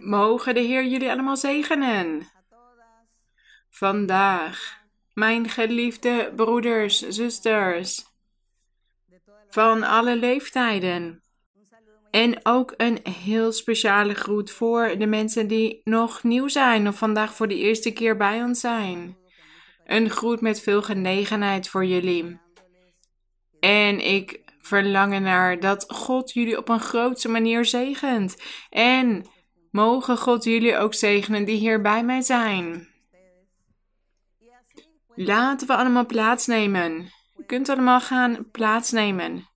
Mogen de Heer jullie allemaal zegenen. Vandaag, mijn geliefde broeders, zusters, van alle leeftijden. En ook een heel speciale groet voor de mensen die nog nieuw zijn of vandaag voor de eerste keer bij ons zijn. Een groet met veel genegenheid voor jullie. En ik verlang naar dat God jullie op een grootse manier zegent. En mogen God jullie ook zegenen die hier bij mij zijn. Laten we allemaal plaatsnemen. Je kunt allemaal gaan plaatsnemen.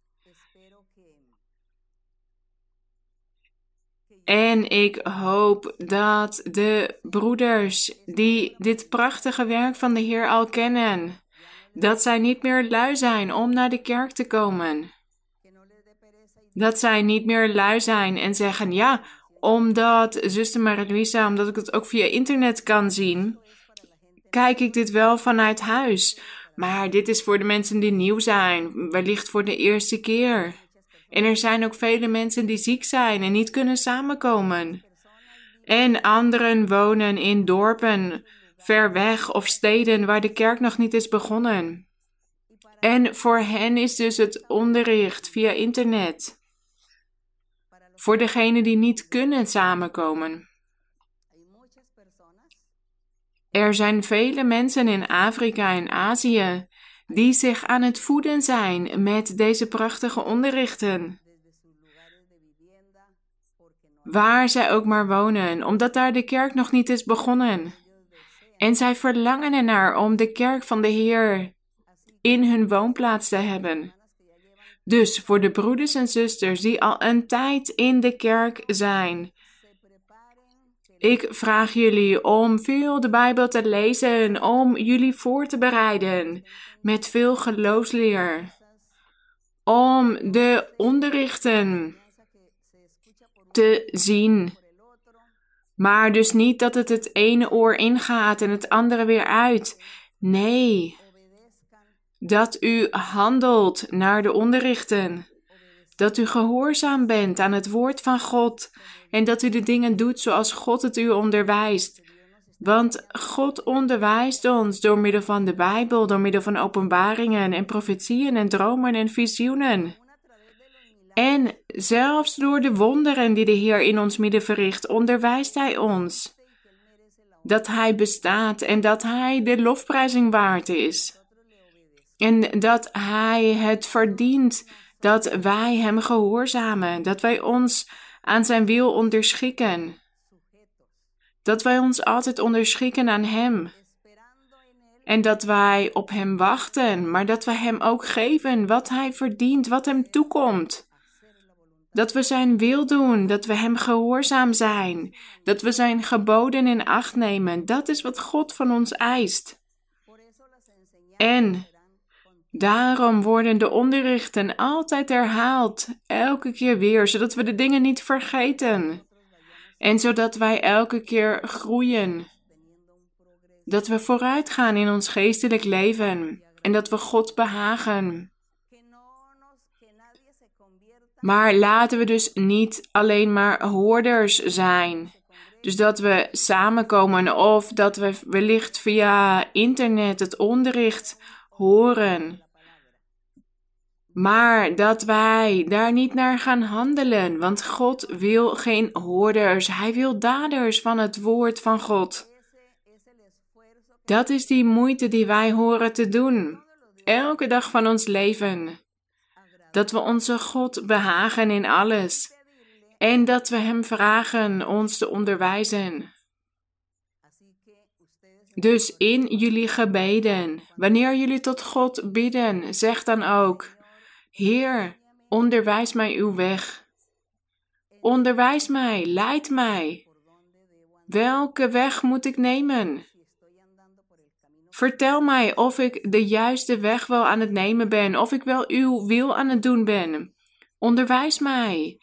En ik hoop dat de broeders die dit prachtige werk van de Heer al kennen, dat zij niet meer lui zijn om naar de kerk te komen. Dat zij niet meer lui zijn en zeggen: Ja, omdat zuster Maria omdat ik het ook via internet kan zien, kijk ik dit wel vanuit huis. Maar dit is voor de mensen die nieuw zijn, wellicht voor de eerste keer. En er zijn ook vele mensen die ziek zijn en niet kunnen samenkomen. En anderen wonen in dorpen ver weg of steden waar de kerk nog niet is begonnen. En voor hen is dus het onderricht via internet. Voor degenen die niet kunnen samenkomen. Er zijn vele mensen in Afrika en Azië die zich aan het voeden zijn met deze prachtige onderrichten. Waar zij ook maar wonen, omdat daar de kerk nog niet is begonnen. En zij verlangen ernaar om de kerk van de Heer in hun woonplaats te hebben. Dus voor de broeders en zusters die al een tijd in de kerk zijn, ik vraag jullie om veel de Bijbel te lezen, om jullie voor te bereiden met veel geloofsleer, om de onderrichten te zien. Maar dus niet dat het het ene oor ingaat en het andere weer uit. Nee, dat u handelt naar de onderrichten. Dat u gehoorzaam bent aan het woord van God en dat u de dingen doet zoals God het u onderwijst. Want God onderwijst ons door middel van de Bijbel, door middel van openbaringen en profetieën en dromen en visioenen. En zelfs door de wonderen die de Heer in ons midden verricht, onderwijst Hij ons. Dat Hij bestaat en dat Hij de lofprijzing waard is. En dat Hij het verdient dat wij Hem gehoorzamen, dat wij ons aan Zijn wil onderschikken. Dat wij ons altijd onderschikken aan Hem. En dat wij op Hem wachten, maar dat we Hem ook geven wat Hij verdient, wat Hem toekomt. Dat we Zijn wil doen, dat we Hem gehoorzaam zijn, dat we Zijn geboden in acht nemen. Dat is wat God van ons eist. En Daarom worden de onderrichten altijd herhaald, elke keer weer, zodat we de dingen niet vergeten. En zodat wij elke keer groeien. Dat we vooruit gaan in ons geestelijk leven en dat we God behagen. Maar laten we dus niet alleen maar hoorders zijn. Dus dat we samenkomen of dat we wellicht via internet het onderricht horen. Maar dat wij daar niet naar gaan handelen, want God wil geen hoorders, Hij wil daders van het woord van God. Dat is die moeite die wij horen te doen, elke dag van ons leven. Dat we onze God behagen in alles en dat we Hem vragen ons te onderwijzen. Dus in jullie gebeden, wanneer jullie tot God bidden, zeg dan ook: Heer, onderwijs mij uw weg. Onderwijs mij, leid mij. Welke weg moet ik nemen? Vertel mij of ik de juiste weg wel aan het nemen ben, of ik wel uw wil aan het doen ben. Onderwijs mij.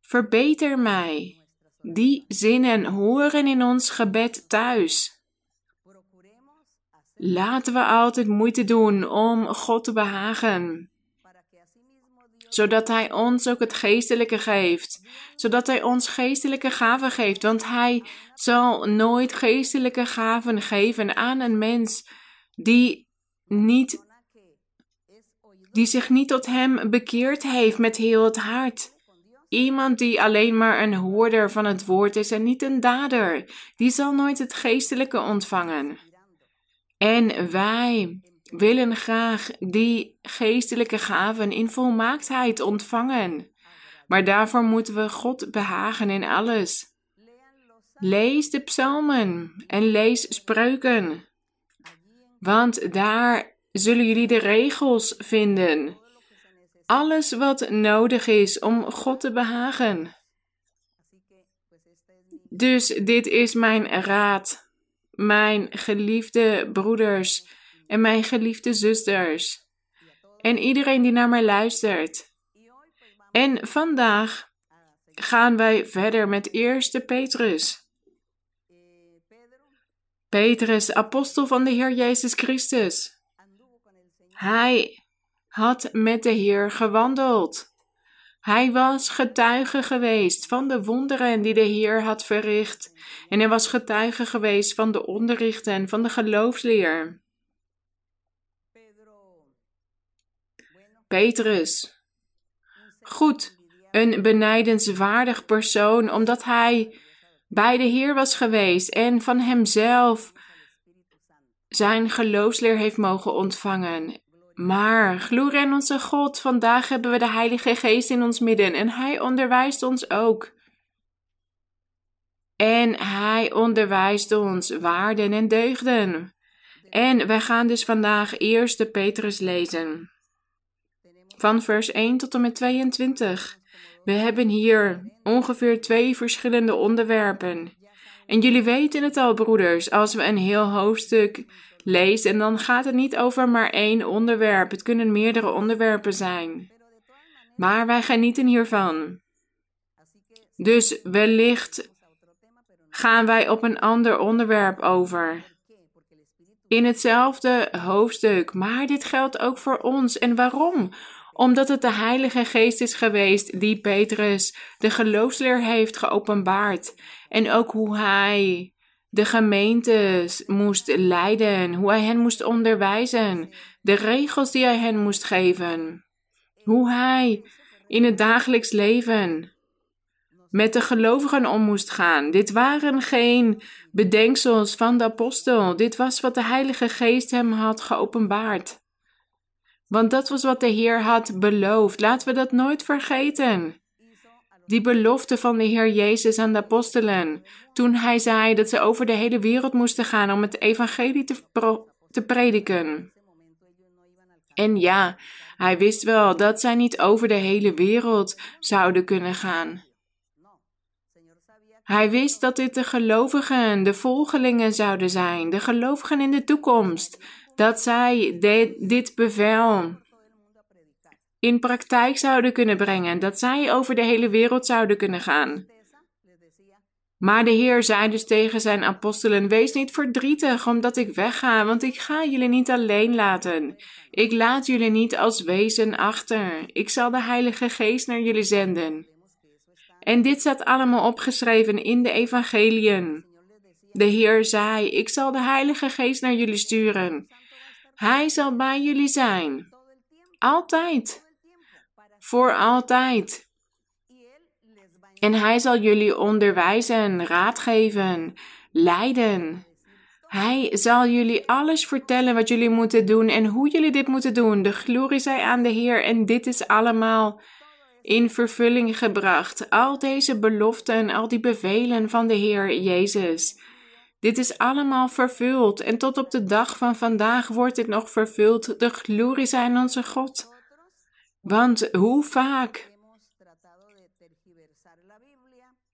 Verbeter mij. Die zinnen horen in ons gebed thuis. Laten we altijd moeite doen om God te behagen zodat Hij ons ook het geestelijke geeft, zodat Hij ons geestelijke gaven geeft, want Hij zal nooit geestelijke gaven geven aan een mens die niet die zich niet tot Hem bekeerd heeft met heel het hart. Iemand die alleen maar een hoorder van het woord is en niet een dader, die zal nooit het geestelijke ontvangen. En wij willen graag die geestelijke gaven in volmaaktheid ontvangen. Maar daarvoor moeten we God behagen in alles. Lees de psalmen en lees spreuken. Want daar zullen jullie de regels vinden. Alles wat nodig is om God te behagen. Dus dit is mijn raad, mijn geliefde broeders en mijn geliefde zusters. En iedereen die naar mij luistert. En vandaag gaan wij verder met eerste Petrus. Petrus, apostel van de Heer Jezus Christus. Hij had met de Heer gewandeld. Hij was getuige geweest van de wonderen die de Heer had verricht, en hij was getuige geweest van de onderrichten van de geloofsleer. Petrus. Goed, een benijdenswaardig persoon, omdat hij bij de Heer was geweest en van hemzelf zijn geloofsleer heeft mogen ontvangen. Maar, glorie aan onze God, vandaag hebben we de Heilige Geest in ons midden en Hij onderwijst ons ook. En Hij onderwijst ons waarden en deugden. En wij gaan dus vandaag eerst de Petrus lezen. Van vers 1 tot en met 22. We hebben hier ongeveer twee verschillende onderwerpen. En jullie weten het al, broeders, als we een heel hoofdstuk leest en dan gaat het niet over maar één onderwerp. Het kunnen meerdere onderwerpen zijn. Maar wij genieten hiervan. Dus wellicht gaan wij op een ander onderwerp over. In hetzelfde hoofdstuk, maar dit geldt ook voor ons. En waarom? Omdat het de Heilige Geest is geweest die Petrus de geloofsleer heeft geopenbaard. En ook hoe hij de gemeentes moest leiden, hoe hij hen moest onderwijzen, de regels die hij hen moest geven, hoe hij in het dagelijks leven met de gelovigen om moest gaan. Dit waren geen bedenksels van de apostel, dit was wat de Heilige Geest hem had geopenbaard. Want dat was wat de Heer had beloofd. Laten we dat nooit vergeten die belofte van de Heer Jezus aan de apostelen, toen hij zei dat ze over de hele wereld moesten gaan om het evangelie te, te prediken. En ja, hij wist wel dat zij niet over de hele wereld zouden kunnen gaan. Hij wist dat dit de gelovigen, de volgelingen zouden zijn, de gelovigen in de toekomst, dat zij dit bevel in praktijk zouden kunnen brengen, dat zij over de hele wereld zouden kunnen gaan. Maar de Heer zei dus tegen zijn apostelen: Wees niet verdrietig omdat ik wegga, want ik ga jullie niet alleen laten. Ik laat jullie niet als wezen achter. Ik zal de Heilige Geest naar jullie zenden. En dit staat allemaal opgeschreven in de Evangeliën. De Heer zei: Ik zal de Heilige Geest naar jullie sturen. Hij zal bij jullie zijn. Altijd voor altijd. En hij zal jullie onderwijzen, raad geven, leiden. Hij zal jullie alles vertellen wat jullie moeten doen en hoe jullie dit moeten doen. De glorie zij aan de Heer en dit is allemaal in vervulling gebracht. Al deze beloften, al die bevelen van de Heer Jezus. Dit is allemaal vervuld en tot op de dag van vandaag wordt dit nog vervuld. De glorie zij aan onze God. Want hoe vaak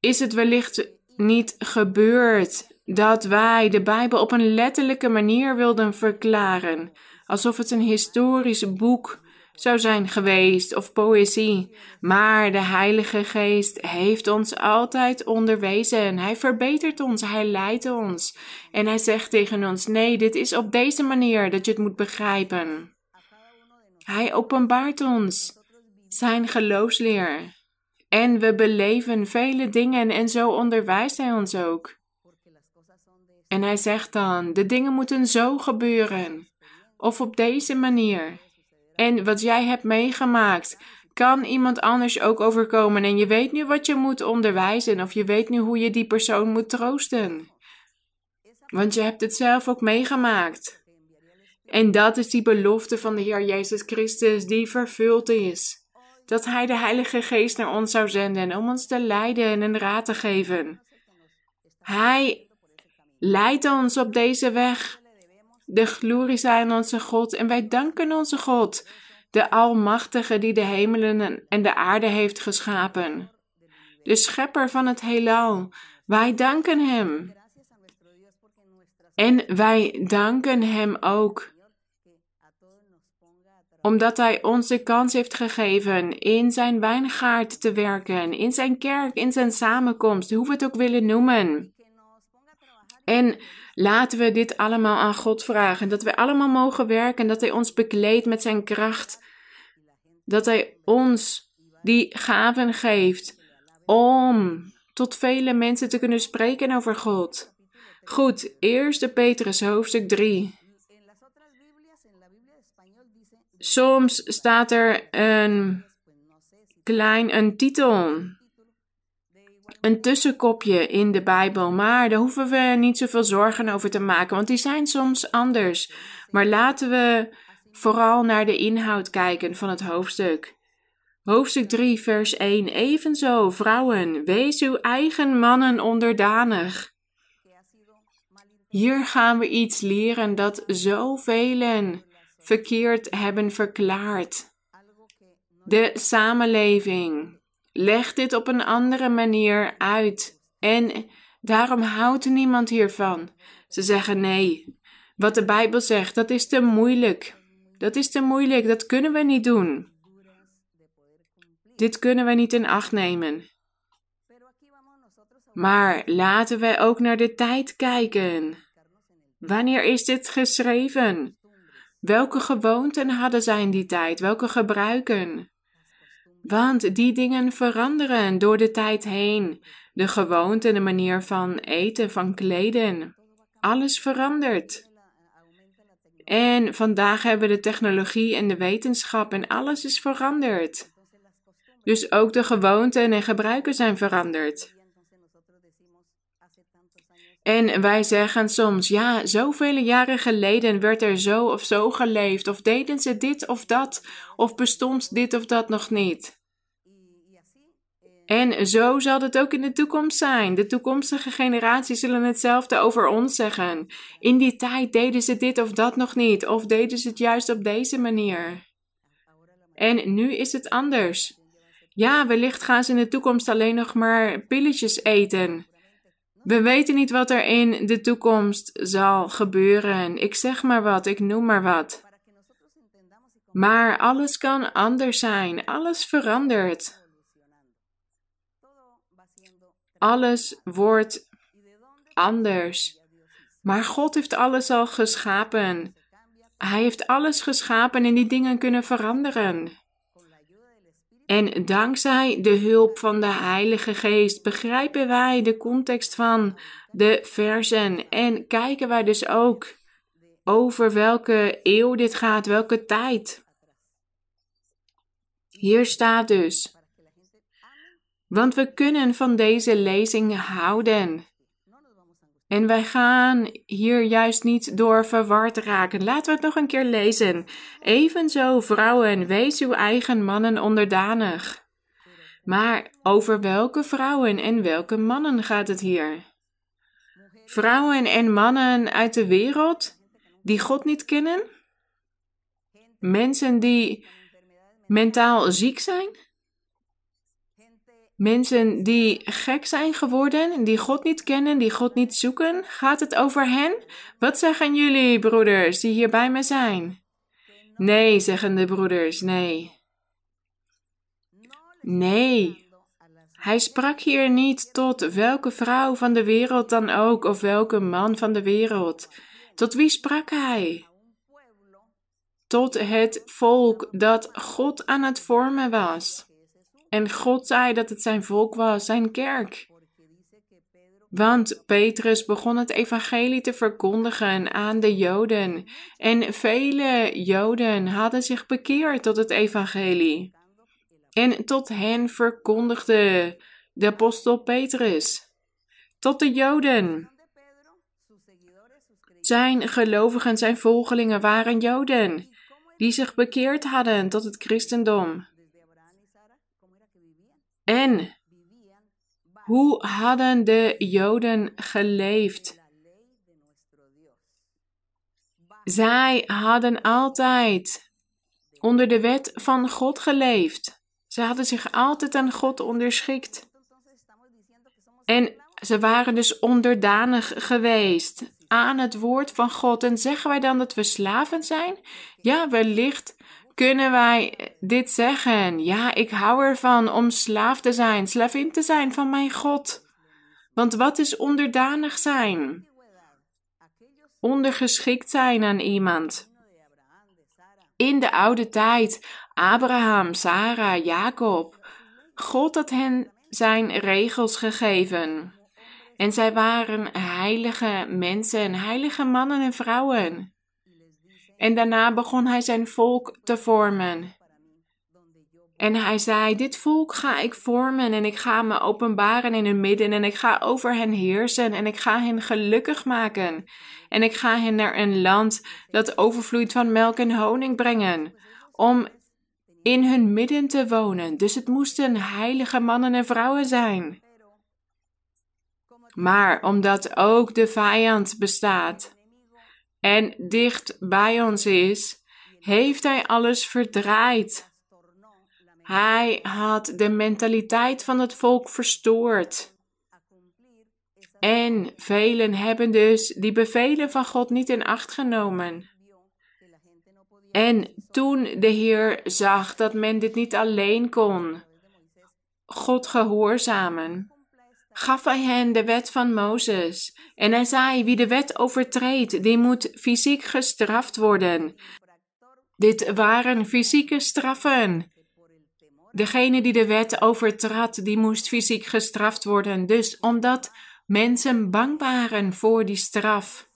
is het wellicht niet gebeurd dat wij de Bijbel op een letterlijke manier wilden verklaren, alsof het een historisch boek zou zijn geweest of poëzie. Maar de Heilige Geest heeft ons altijd onderwezen. Hij verbetert ons, hij leidt ons. En hij zegt tegen ons: nee, dit is op deze manier dat je het moet begrijpen. Hij openbaart ons zijn geloofsleer. En we beleven vele dingen en zo onderwijst hij ons ook. En hij zegt dan: de dingen moeten zo gebeuren, of op deze manier. En wat jij hebt meegemaakt, kan iemand anders ook overkomen. En je weet nu wat je moet onderwijzen, of je weet nu hoe je die persoon moet troosten. Want je hebt het zelf ook meegemaakt. En dat is die belofte van de Heer Jezus Christus die vervuld is. Dat Hij de Heilige Geest naar ons zou zenden om ons te leiden en een raad te geven. Hij leidt ons op deze weg. De glorie zijn onze God en wij danken onze God, de Almachtige die de hemelen en de aarde heeft geschapen. De Schepper van het heelal. Wij danken Hem. En wij danken Hem ook omdat Hij ons de kans heeft gegeven in Zijn wijngaard te werken, in Zijn kerk, in Zijn samenkomst, hoe we het ook willen noemen. En laten we dit allemaal aan God vragen, dat we allemaal mogen werken, dat Hij ons bekleedt met Zijn kracht, dat Hij ons die gaven geeft om tot vele mensen te kunnen spreken over God. Goed, eerste Petrus hoofdstuk 3. Soms staat er een klein een titel, een tussenkopje in de Bijbel, maar daar hoeven we niet zoveel zorgen over te maken, want die zijn soms anders. Maar laten we vooral naar de inhoud kijken van het hoofdstuk. Hoofdstuk 3, vers 1. Evenzo, vrouwen, wees uw eigen mannen onderdanig. Hier gaan we iets leren dat zoveel verkeerd hebben verklaard. De samenleving legt dit op een andere manier uit en daarom houdt niemand hiervan. Ze zeggen nee, wat de Bijbel zegt, dat is te moeilijk. Dat is te moeilijk, dat kunnen we niet doen. Dit kunnen we niet in acht nemen. Maar laten we ook naar de tijd kijken. Wanneer is dit geschreven? Welke gewoonten hadden zij in die tijd? Welke gebruiken? Want die dingen veranderen door de tijd heen. De gewoonten, de manier van eten, van kleden. Alles verandert. En vandaag hebben we de technologie en de wetenschap en alles is veranderd. Dus ook de gewoonten en gebruiken zijn veranderd. En wij zeggen soms, ja, zoveel jaren geleden werd er zo of zo geleefd, of deden ze dit of dat, of bestond dit of dat nog niet. En zo zal het ook in de toekomst zijn. De toekomstige generaties zullen hetzelfde over ons zeggen. In die tijd deden ze dit of dat nog niet, of deden ze het juist op deze manier. En nu is het anders. Ja, wellicht gaan ze in de toekomst alleen nog maar pilletjes eten. We weten niet wat er in de toekomst zal gebeuren. Ik zeg maar wat, ik noem maar wat. Maar alles kan anders zijn, alles verandert. Alles wordt anders. Maar God heeft alles al geschapen. Hij heeft alles geschapen en die dingen kunnen veranderen. En dankzij de hulp van de Heilige Geest begrijpen wij de context van de versen en kijken wij dus ook over welke eeuw dit gaat, welke tijd. Hier staat dus. Want we kunnen van deze lezing houden. En wij gaan hier juist niet door verward raken. Laten we het nog een keer lezen. Evenzo, vrouwen, wees uw eigen mannen onderdanig. Maar over welke vrouwen en welke mannen gaat het hier? Vrouwen en mannen uit de wereld die God niet kennen? Mensen die mentaal ziek zijn? Mensen die gek zijn geworden, die God niet kennen, die God niet zoeken, gaat het over hen? Wat zeggen jullie, broeders, die hier bij me zijn? Nee, zeggen de broeders, nee. Nee. Hij sprak hier niet tot welke vrouw van de wereld dan ook, of welke man van de wereld. Tot wie sprak hij? tot het volk dat God aan het vormen was. En God zei dat het zijn volk was, zijn kerk. Want Petrus begon het evangelie te verkondigen aan de Joden. En vele Joden hadden zich bekeerd tot het evangelie. En tot hen verkondigde de apostel Petrus. Tot de Joden. Zijn gelovigen, zijn volgelingen waren Joden, die zich bekeerd hadden tot het christendom. En hoe hadden de Joden geleefd? Zij hadden altijd onder de wet van God geleefd. Ze hadden zich altijd aan God onderschikt. En ze waren dus onderdanig geweest aan het woord van God. En zeggen wij dan dat we slaven zijn? Ja, wellicht kunnen wij dit zeggen. Ja, ik hou ervan om slaaf te zijn, slavin te zijn van mijn God. Want wat is onderdanig zijn? Ondergeschikt zijn aan iemand. In de oude tijd, Abraham, Sarah, Jacob, God had hen zijn regels gegeven. En zij waren heilige mensen, heilige mannen en vrouwen. En daarna begon hij zijn volk te vormen. En hij zei: Dit volk ga ik vormen en ik ga me openbaren in hun midden en ik ga over hen heersen en ik ga hen gelukkig maken. En ik ga hen naar een land dat overvloeit van melk en honing brengen, om in hun midden te wonen. Dus het moesten heilige mannen en vrouwen zijn. Maar omdat ook de vijand bestaat en dicht bij ons is, heeft hij alles verdraaid. Hij had de mentaliteit van het volk verstoord. En velen hebben dus die bevelen van God niet in acht genomen. En toen de Heer zag dat men dit niet alleen kon, God gehoorzamen, gaf hij hen de wet van Mozes. En hij zei: Wie de wet overtreedt, die moet fysiek gestraft worden. Dit waren fysieke straffen. Degene die de wet overtrad, die moest fysiek gestraft worden. Dus omdat mensen bang waren voor die straf,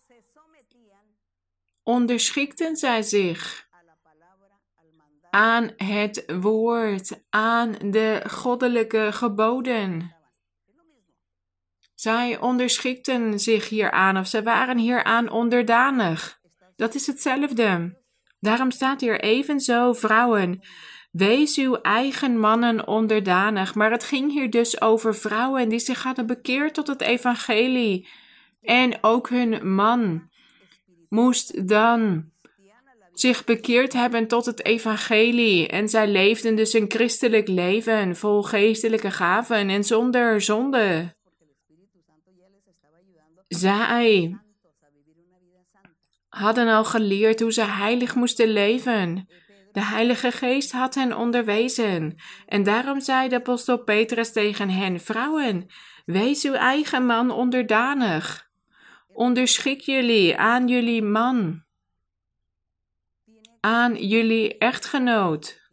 onderschikten zij zich aan het woord, aan de goddelijke geboden. Zij onderschikten zich hieraan of zij waren hieraan onderdanig. Dat is hetzelfde. Daarom staat hier evenzo, vrouwen, wees uw eigen mannen onderdanig. Maar het ging hier dus over vrouwen die zich hadden bekeerd tot het evangelie. En ook hun man moest dan zich bekeerd hebben tot het evangelie. En zij leefden dus een christelijk leven vol geestelijke gaven en zonder zonde. Zij hadden al geleerd hoe ze heilig moesten leven. De Heilige Geest had hen onderwezen. En daarom zei de apostel Petrus tegen hen: Vrouwen, wees uw eigen man onderdanig. Onderschik jullie aan jullie man, aan jullie echtgenoot.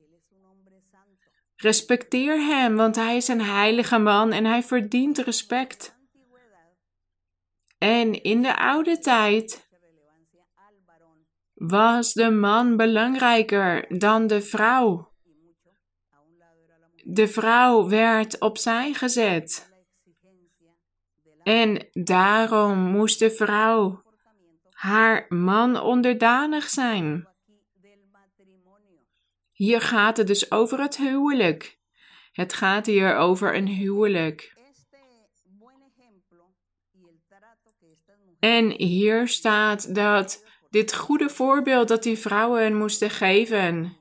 Respecteer hem, want hij is een heilige man en hij verdient respect. En in de oude tijd was de man belangrijker dan de vrouw. De vrouw werd opzij gezet. En daarom moest de vrouw haar man onderdanig zijn. Hier gaat het dus over het huwelijk. Het gaat hier over een huwelijk. En hier staat dat dit goede voorbeeld dat die vrouwen moesten geven.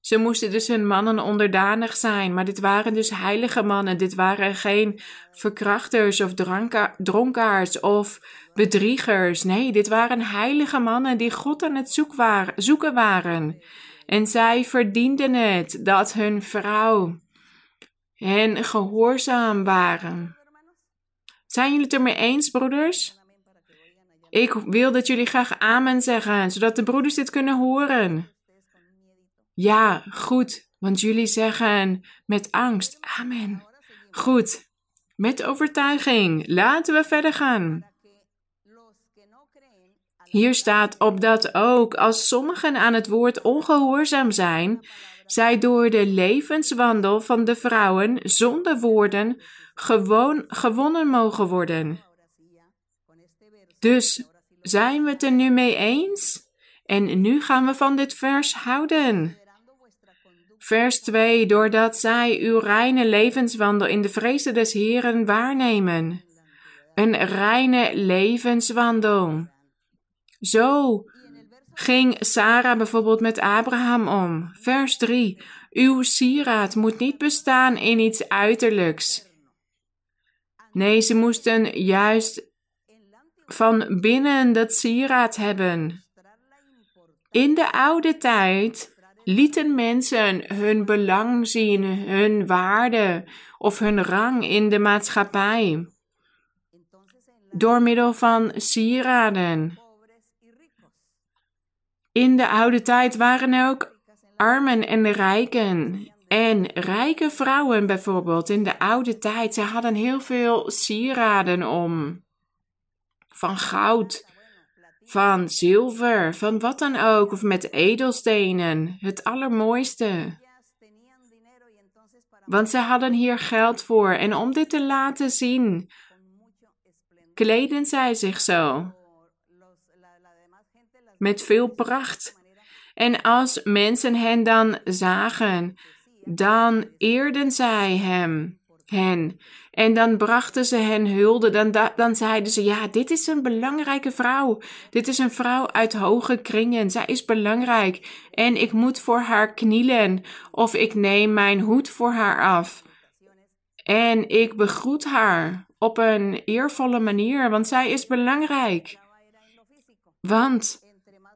Ze moesten dus hun mannen onderdanig zijn, maar dit waren dus heilige mannen. Dit waren geen verkrachters of dronkaards of bedriegers. Nee, dit waren heilige mannen die God aan het zoeken waren. En zij verdienden het dat hun vrouw hen gehoorzaam waren. Zijn jullie het ermee eens, broeders? Ik wil dat jullie graag amen zeggen, zodat de broeders dit kunnen horen. Ja, goed, want jullie zeggen met angst amen. Goed, met overtuiging. Laten we verder gaan. Hier staat op dat ook als sommigen aan het woord ongehoorzaam zijn, zij door de levenswandel van de vrouwen zonder woorden gewoon gewonnen mogen worden. Dus zijn we het er nu mee eens? En nu gaan we van dit vers houden. Vers 2. Doordat zij uw reine levenswandel in de vrezen des Heren waarnemen. Een reine levenswandel. Zo ging Sarah bijvoorbeeld met Abraham om. Vers 3. Uw sieraad moet niet bestaan in iets uiterlijks. Nee, ze moesten juist van binnen dat sieraad hebben. In de oude tijd lieten mensen hun belang zien, hun waarde of hun rang in de maatschappij. Door middel van sieraden. In de oude tijd waren er ook armen en rijken. En rijke vrouwen bijvoorbeeld in de oude tijd, ze hadden heel veel sieraden om. Van goud, van zilver, van wat dan ook, of met edelstenen, het allermooiste. Want ze hadden hier geld voor en om dit te laten zien, kleden zij zich zo. Met veel pracht. En als mensen hen dan zagen, dan eerden zij hem, hen. En dan brachten ze hen hulde. Dan, dan zeiden ze: Ja, dit is een belangrijke vrouw. Dit is een vrouw uit hoge kringen. Zij is belangrijk. En ik moet voor haar knielen. Of ik neem mijn hoed voor haar af. En ik begroet haar op een eervolle manier, want zij is belangrijk. Want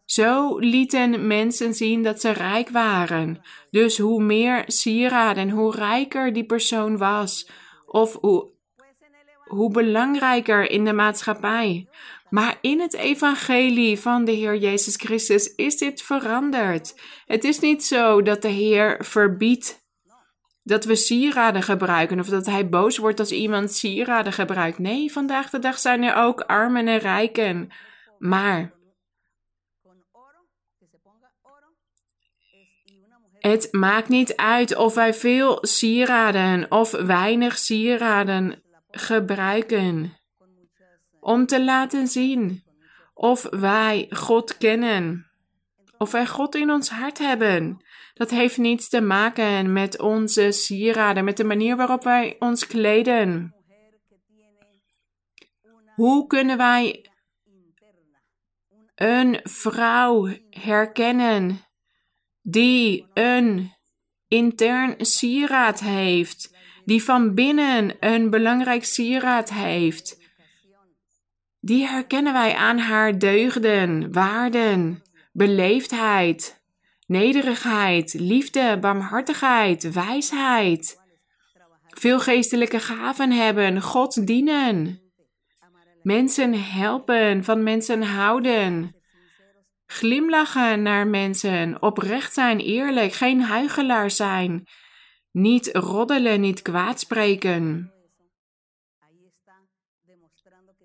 zo lieten mensen zien dat ze rijk waren. Dus hoe meer sieraden en hoe rijker die persoon was, of hoe, hoe belangrijker in de maatschappij. Maar in het evangelie van de Heer Jezus Christus is dit veranderd. Het is niet zo dat de Heer verbiedt dat we sieraden gebruiken of dat hij boos wordt als iemand sieraden gebruikt. Nee, vandaag de dag zijn er ook armen en rijken. Maar Het maakt niet uit of wij veel sieraden of weinig sieraden gebruiken om te laten zien of wij God kennen, of wij God in ons hart hebben. Dat heeft niets te maken met onze sieraden, met de manier waarop wij ons kleden. Hoe kunnen wij een vrouw herkennen die een intern sieraad heeft, die van binnen een belangrijk sieraad heeft. Die herkennen wij aan haar deugden, waarden, beleefdheid, nederigheid, liefde, barmhartigheid, wijsheid. Veel geestelijke gaven hebben, God dienen, mensen helpen, van mensen houden Glimlachen naar mensen, oprecht zijn, eerlijk, geen huigelaar zijn. Niet roddelen, niet kwaadspreken.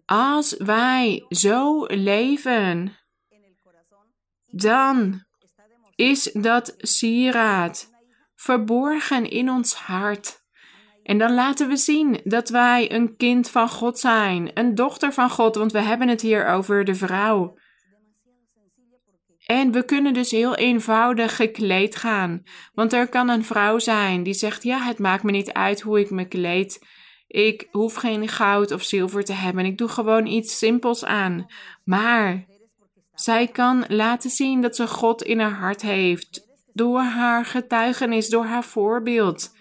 Als wij zo leven, dan is dat sieraad verborgen in ons hart. En dan laten we zien dat wij een kind van God zijn, een dochter van God, want we hebben het hier over de vrouw. En we kunnen dus heel eenvoudig gekleed gaan. Want er kan een vrouw zijn die zegt: Ja, het maakt me niet uit hoe ik me kleed. Ik hoef geen goud of zilver te hebben. Ik doe gewoon iets simpels aan. Maar zij kan laten zien dat ze God in haar hart heeft. Door haar getuigenis, door haar voorbeeld.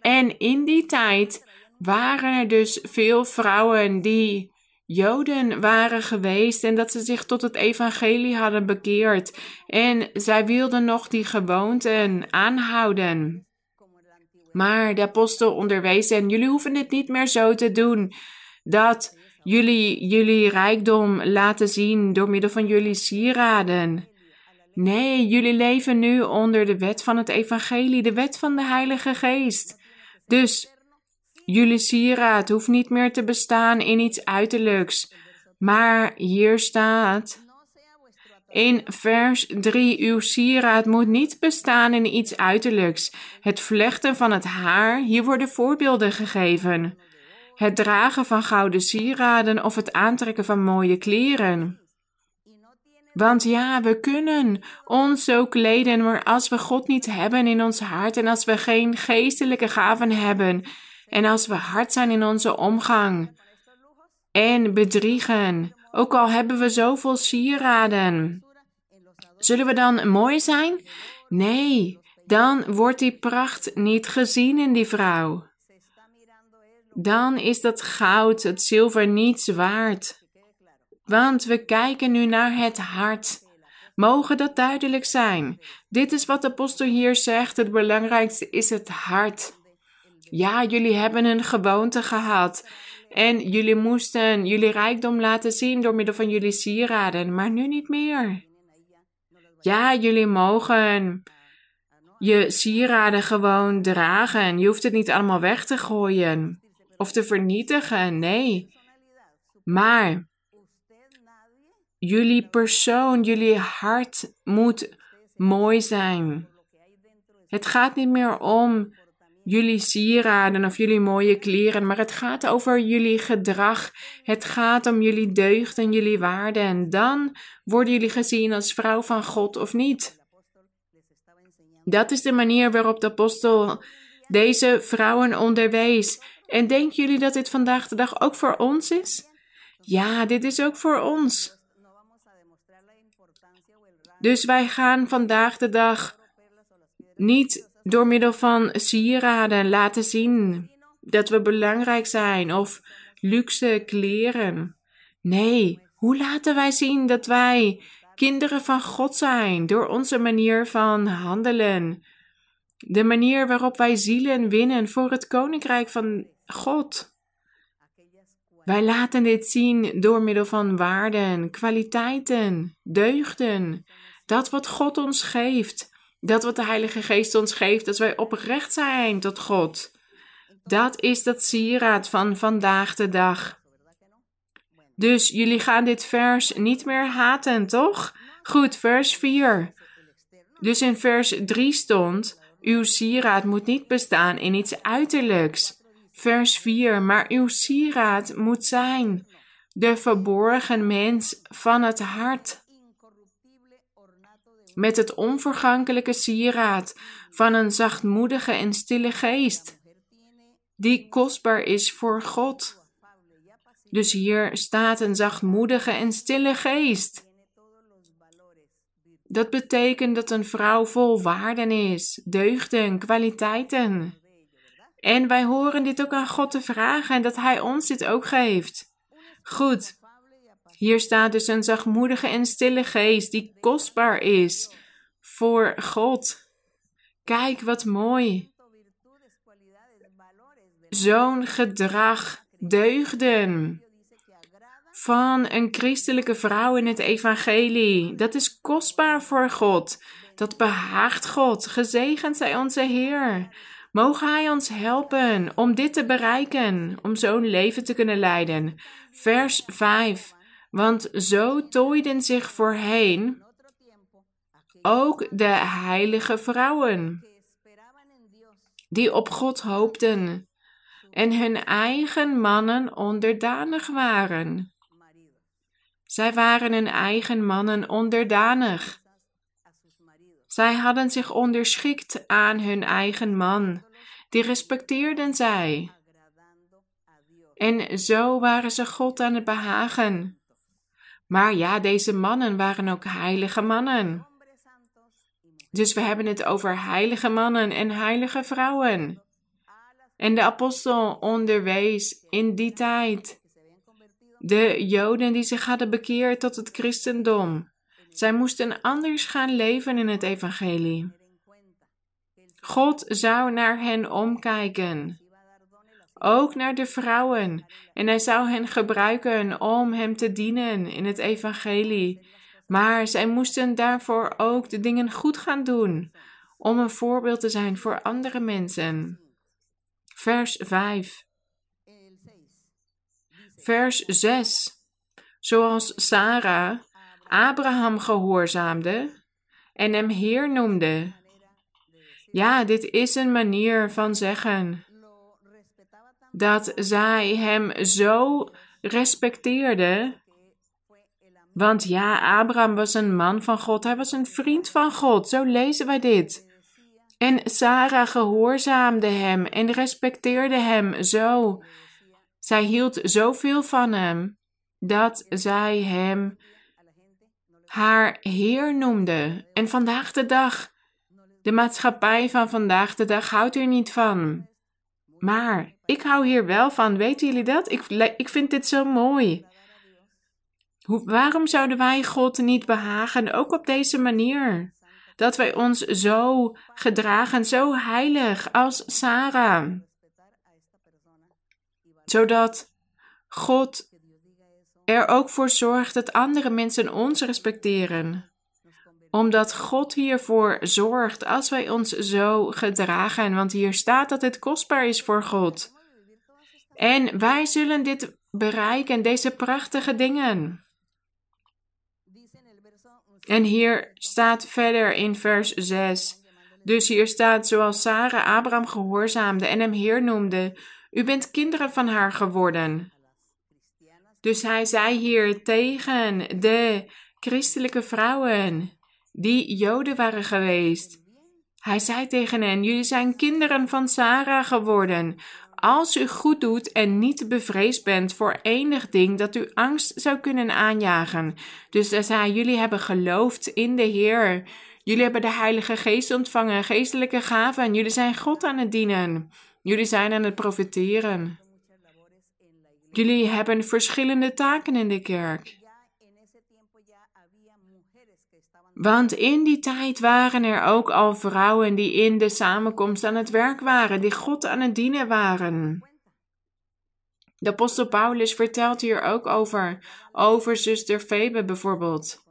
En in die tijd waren er dus veel vrouwen die Joden waren geweest en dat ze zich tot het evangelie hadden bekeerd. En zij wilden nog die gewoonten aanhouden. Maar de apostel onderwees en jullie hoeven dit niet meer zo te doen. Dat jullie, jullie rijkdom laten zien door middel van jullie sieraden. Nee, jullie leven nu onder de wet van het evangelie, de wet van de Heilige Geest. Dus jullie sieraad hoeft niet meer te bestaan in iets uiterlijks. Maar hier staat in vers 3: Uw sieraad moet niet bestaan in iets uiterlijks. Het vlechten van het haar, hier worden voorbeelden gegeven. Het dragen van gouden sieraden of het aantrekken van mooie kleren. Want ja, we kunnen ons zo kleden, maar als we God niet hebben in ons hart en als we geen geestelijke gaven hebben en als we hard zijn in onze omgang en bedriegen, ook al hebben we zoveel sieraden, zullen we dan mooi zijn? Nee, dan wordt die pracht niet gezien in die vrouw. Dan is dat goud, het zilver niets waard. Want we kijken nu naar het hart. Mogen dat duidelijk zijn? Dit is wat de apostel hier zegt. Het belangrijkste is het hart. Ja, jullie hebben een gewoonte gehad. En jullie moesten jullie rijkdom laten zien door middel van jullie sieraden, maar nu niet meer. Ja, jullie mogen je sieraden gewoon dragen. Je hoeft het niet allemaal weg te gooien of te vernietigen. Nee. Maar jullie persoon, jullie hart moet mooi zijn. Het gaat niet meer om jullie sieraden of jullie mooie kleren, maar het gaat over jullie gedrag. Het gaat om jullie deugd en jullie waarden. En dan worden jullie gezien als vrouw van God of niet. Dat is de manier waarop de apostel deze vrouwen onderwees. En denken jullie dat dit vandaag de dag ook voor ons is? Ja, dit is ook voor ons. Dus wij gaan vandaag de dag niet door middel van sieraden laten zien dat we belangrijk zijn of luxe kleren. Nee, hoe laten wij zien dat wij kinderen van God zijn door onze manier van handelen? De manier waarop wij zielen winnen voor het koninkrijk van God. Wij laten dit zien door middel van waarden, kwaliteiten, deugden, dat wat God ons geeft, dat wat de Heilige Geest ons geeft, dat wij oprecht zijn tot God. Dat is dat sieraad van vandaag de dag. Dus jullie gaan dit vers niet meer haten, toch? Goed, vers 4. Dus in vers 3 stond: Uw sieraad moet niet bestaan in iets uiterlijks. Vers 4. Maar uw sieraad moet zijn de verborgen mens van het hart met het onvergankelijke sieraad van een zachtmoedige en stille geest, die kostbaar is voor God. Dus hier staat een zachtmoedige en stille geest. Dat betekent dat een vrouw vol waarden is, deugden, kwaliteiten. En wij horen dit ook aan God te vragen en dat Hij ons dit ook geeft. Goed, hier staat dus een zachtmoedige en stille geest die kostbaar is voor God. Kijk wat mooi. Zo'n gedrag, deugden van een christelijke vrouw in het evangelie. Dat is kostbaar voor God. Dat behaagt God. Gezegend zij onze Heer. Mogen Hij ons helpen om dit te bereiken, om zo'n leven te kunnen leiden. Vers 5. Want zo tooiden zich voorheen ook de heilige vrouwen, die op God hoopten en hun eigen mannen onderdanig waren. Zij waren hun eigen mannen onderdanig. Zij hadden zich onderschikt aan hun eigen man. Die respecteerden zij. En zo waren ze God aan het behagen. Maar ja, deze mannen waren ook heilige mannen. Dus we hebben het over heilige mannen en heilige vrouwen. En de apostel onderwees in die tijd de Joden die zich hadden bekeerd tot het christendom. Zij moesten anders gaan leven in het evangelie. God zou naar hen omkijken. Ook naar de vrouwen. En hij zou hen gebruiken om hem te dienen in het evangelie. Maar zij moesten daarvoor ook de dingen goed gaan doen, om een voorbeeld te zijn voor andere mensen. Vers 5. Vers 6. Zoals Sarah Abraham gehoorzaamde en hem Heer noemde. Ja, dit is een manier van zeggen dat zij hem zo respecteerde. Want ja, Abraham was een man van God, hij was een vriend van God, zo lezen wij dit. En Sarah gehoorzaamde hem en respecteerde hem zo. Zij hield zoveel van hem dat zij hem haar Heer noemde. En vandaag de dag, de maatschappij van vandaag de dag houdt er niet van. Maar ik hou hier wel van. Weten jullie dat? Ik, ik vind dit zo mooi. Hoe, waarom zouden wij God niet behagen, ook op deze manier? Dat wij ons zo gedragen, zo heilig als Sarah. Zodat God er ook voor zorgt dat andere mensen ons respecteren. Omdat God hiervoor zorgt als wij ons zo gedragen, want hier staat dat het kostbaar is voor God. En wij zullen dit bereiken, deze prachtige dingen. En hier staat verder in vers 6. Dus hier staat, zoals Sarah Abraham gehoorzaamde en hem Heer noemde, u bent kinderen van haar geworden. Dus hij zei hier tegen de christelijke vrouwen die Joden waren geweest. Hij zei tegen hen: Jullie zijn kinderen van Sarah geworden. Als u goed doet en niet bevreesd bent voor enig ding dat u angst zou kunnen aanjagen. Dus hij zei: Jullie hebben geloofd in de Heer. Jullie hebben de Heilige Geest ontvangen, geestelijke gaven. Jullie zijn God aan het dienen. Jullie zijn aan het profiteren. Jullie hebben verschillende taken in de kerk. Want in die tijd waren er ook al vrouwen die in de samenkomst aan het werk waren, die God aan het dienen waren. De apostel Paulus vertelt hier ook over, over zuster Febe bijvoorbeeld.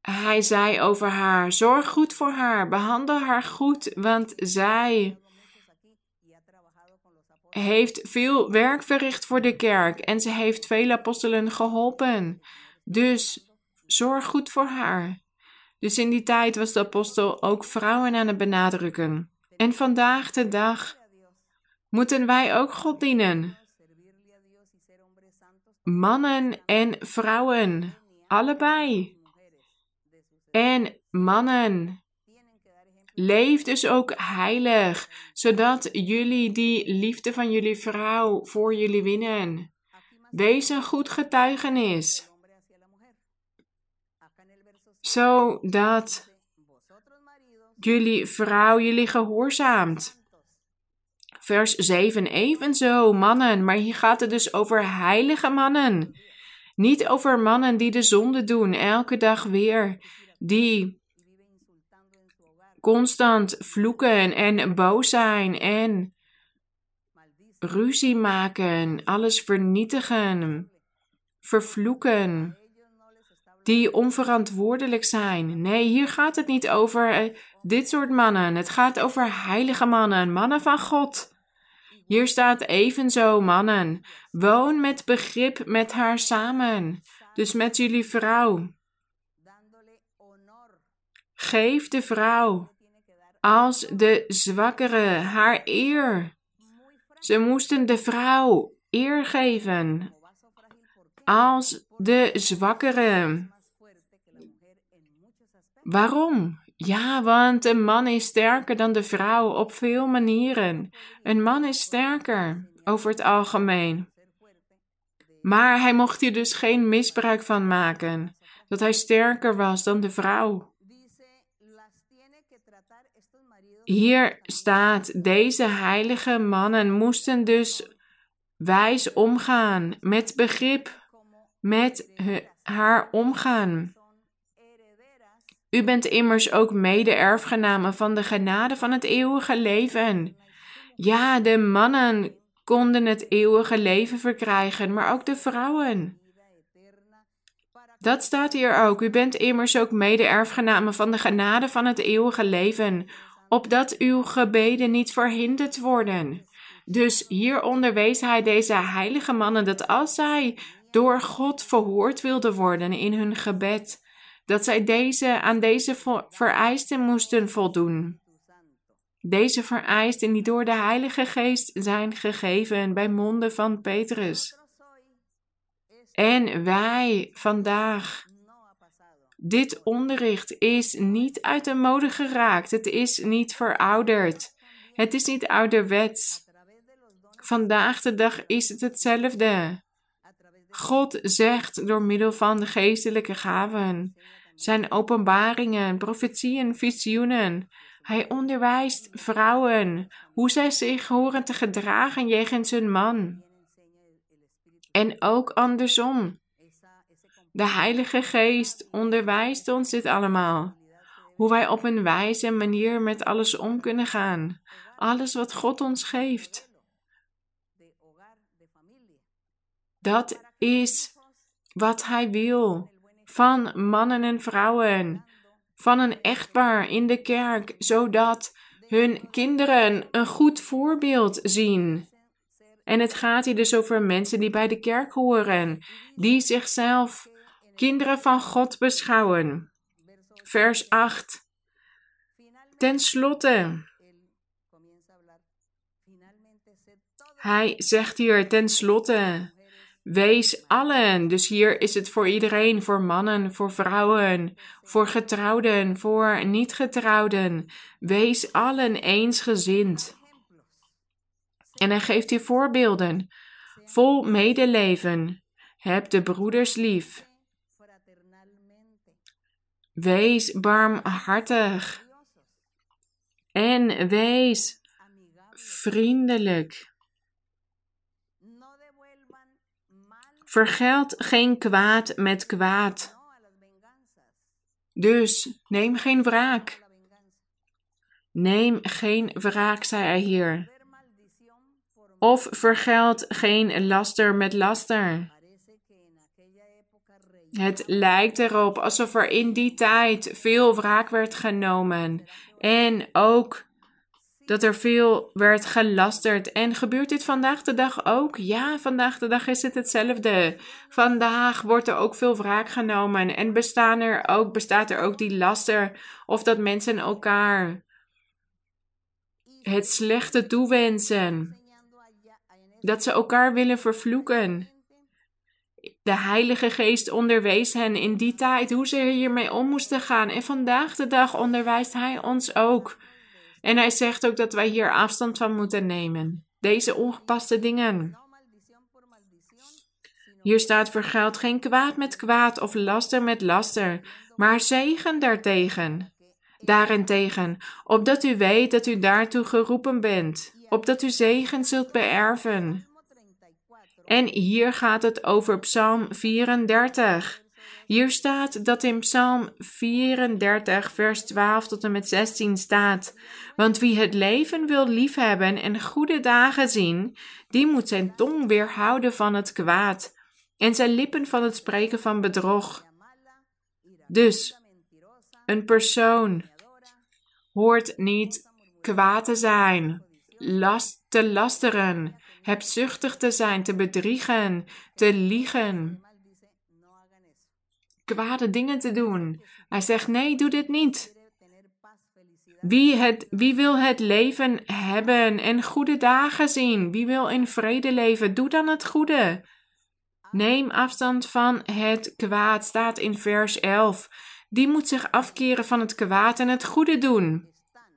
Hij zei over haar: zorg goed voor haar, behandel haar goed, want zij heeft veel werk verricht voor de kerk en ze heeft vele apostelen geholpen. Dus zorg goed voor haar. Dus in die tijd was de apostel ook vrouwen aan het benadrukken. En vandaag de dag moeten wij ook God dienen. Mannen en vrouwen, allebei. En mannen Leef dus ook heilig, zodat jullie die liefde van jullie vrouw voor jullie winnen. Wees een goed getuigenis. Zodat jullie vrouw jullie gehoorzaamt. Vers 7 evenzo, mannen, maar hier gaat het dus over heilige mannen. Niet over mannen die de zonde doen, elke dag weer, die constant vloeken en boos zijn en ruzie maken, alles vernietigen, vervloeken, die onverantwoordelijk zijn. Nee, hier gaat het niet over eh, dit soort mannen. Het gaat over heilige mannen, mannen van God. Hier staat evenzo mannen. Woon met begrip met haar samen, dus met jullie vrouw. Geef de vrouw als de zwakkere haar eer. Ze moesten de vrouw eer geven als de zwakkere. Waarom? Ja, want een man is sterker dan de vrouw op veel manieren. Een man is sterker over het algemeen. Maar hij mocht hier dus geen misbruik van maken, dat hij sterker was dan de vrouw. Hier staat, deze heilige mannen moesten dus wijs omgaan, met begrip, met haar omgaan. U bent immers ook mede-erfgenamen van de genade van het eeuwige leven. Ja, de mannen konden het eeuwige leven verkrijgen, maar ook de vrouwen. Dat staat hier ook. U bent immers ook mede-erfgenamen van de genade van het eeuwige leven, opdat uw gebeden niet verhinderd worden. Dus hier onderwees hij deze heilige mannen dat als zij door God verhoord wilden worden in hun gebed, dat zij deze, aan deze vereisten moesten voldoen. Deze vereisten die door de Heilige Geest zijn gegeven bij monden van Petrus. En wij vandaag. Dit onderricht is niet uit de mode geraakt. Het is niet verouderd. Het is niet ouderwets. Vandaag de dag is het hetzelfde. God zegt door middel van de geestelijke gaven, zijn openbaringen, profetieën, visioenen. Hij onderwijst vrouwen hoe zij zich horen te gedragen jegens hun man. En ook andersom. De Heilige Geest onderwijst ons dit allemaal. Hoe wij op een wijze manier met alles om kunnen gaan. Alles wat God ons geeft. Dat is wat Hij wil van mannen en vrouwen, van een echtpaar in de kerk, zodat hun kinderen een goed voorbeeld zien. En het gaat hier dus over mensen die bij de kerk horen, die zichzelf kinderen van God beschouwen. Vers 8. Ten slotte. Hij zegt hier ten slotte. Wees allen. Dus hier is het voor iedereen, voor mannen, voor vrouwen, voor getrouwden, voor niet-getrouwden. Wees allen eensgezind. En hij geeft hier voorbeelden. Vol medeleven. Heb de broeders lief. Wees barmhartig. En wees vriendelijk. Vergeld geen kwaad met kwaad. Dus neem geen wraak. Neem geen wraak, zei hij hier. Of vergeld geen laster met laster. Het lijkt erop alsof er in die tijd veel wraak werd genomen. En ook dat er veel werd gelasterd. En gebeurt dit vandaag de dag ook? Ja, vandaag de dag is het hetzelfde. Vandaag wordt er ook veel wraak genomen. En er ook, bestaat er ook die laster of dat mensen elkaar het slechte toewensen. Dat ze elkaar willen vervloeken. De Heilige Geest onderwees hen in die tijd hoe ze hiermee om moesten gaan. En vandaag de dag onderwijst Hij ons ook. En hij zegt ook dat wij hier afstand van moeten nemen. Deze ongepaste dingen. Hier staat vergeld geen kwaad met kwaad of laster met laster, maar zegen daartegen. Daarentegen, opdat u weet dat u daartoe geroepen bent, opdat u zegen zult beërven. En hier gaat het over Psalm 34. Hier staat dat in Psalm 34, vers 12 tot en met 16 staat: Want wie het leven wil liefhebben en goede dagen zien, die moet zijn tong weerhouden van het kwaad en zijn lippen van het spreken van bedrog. Dus, een persoon hoort niet kwaad te zijn, last te lasteren, hebzuchtig te zijn, te bedriegen, te liegen kwade dingen te doen. Hij zegt: nee, doe dit niet. Wie, het, wie wil het leven hebben en goede dagen zien? Wie wil in vrede leven? Doe dan het goede. Neem afstand van het kwaad, staat in vers 11. Die moet zich afkeren van het kwaad en het goede doen.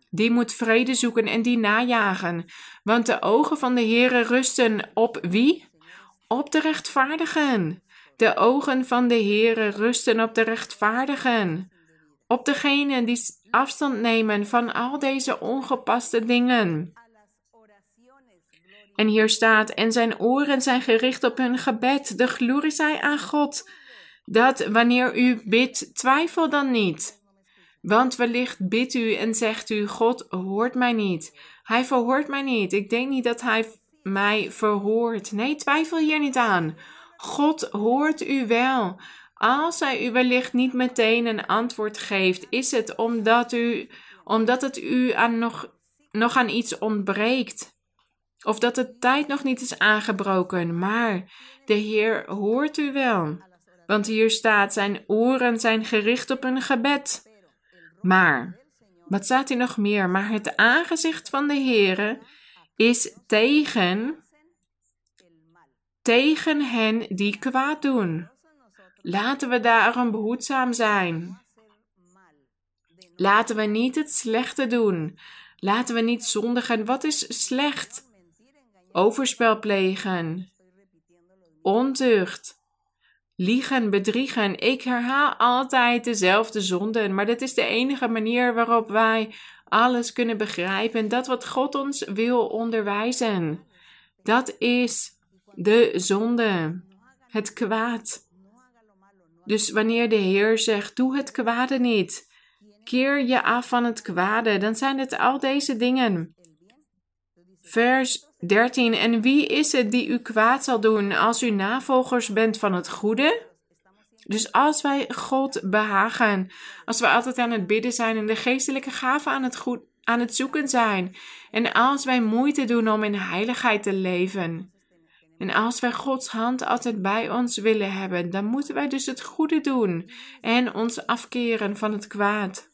Die moet vrede zoeken en die najagen. Want de ogen van de Heere rusten op wie? Op de rechtvaardigen. De ogen van de Heere rusten op de rechtvaardigen, op degenen die afstand nemen van al deze ongepaste dingen. En hier staat, en zijn oren zijn gericht op hun gebed, de glorie zij aan God, dat wanneer u bidt, twijfel dan niet. Want wellicht bidt u en zegt u: God hoort mij niet. Hij verhoort mij niet. Ik denk niet dat hij mij verhoort. Nee, twijfel hier niet aan. God hoort u wel. Als hij u wellicht niet meteen een antwoord geeft, is het omdat, u, omdat het u aan nog, nog aan iets ontbreekt. Of dat de tijd nog niet is aangebroken, maar de Heer hoort u wel. Want hier staat: Zijn oren zijn gericht op een gebed. Maar, wat staat hier nog meer? Maar het aangezicht van de Heere is tegen, tegen hen die kwaad doen. Laten we daarom behoedzaam zijn. Laten we niet het slechte doen. Laten we niet zondigen. Wat is slecht? Overspel plegen. Ontucht. Liegen, bedriegen. Ik herhaal altijd dezelfde zonden, maar dat is de enige manier waarop wij alles kunnen begrijpen. Dat wat God ons wil onderwijzen. Dat is de zonde, het kwaad. Dus wanneer de Heer zegt: Doe het kwade niet, keer je af van het kwade, dan zijn het al deze dingen. Vers 13. En wie is het die u kwaad zal doen als u navolgers bent van het goede? Dus als wij God behagen, als we altijd aan het bidden zijn en de geestelijke gaven aan het, goed, aan het zoeken zijn, en als wij moeite doen om in heiligheid te leven, en als wij Gods hand altijd bij ons willen hebben, dan moeten wij dus het goede doen en ons afkeren van het kwaad.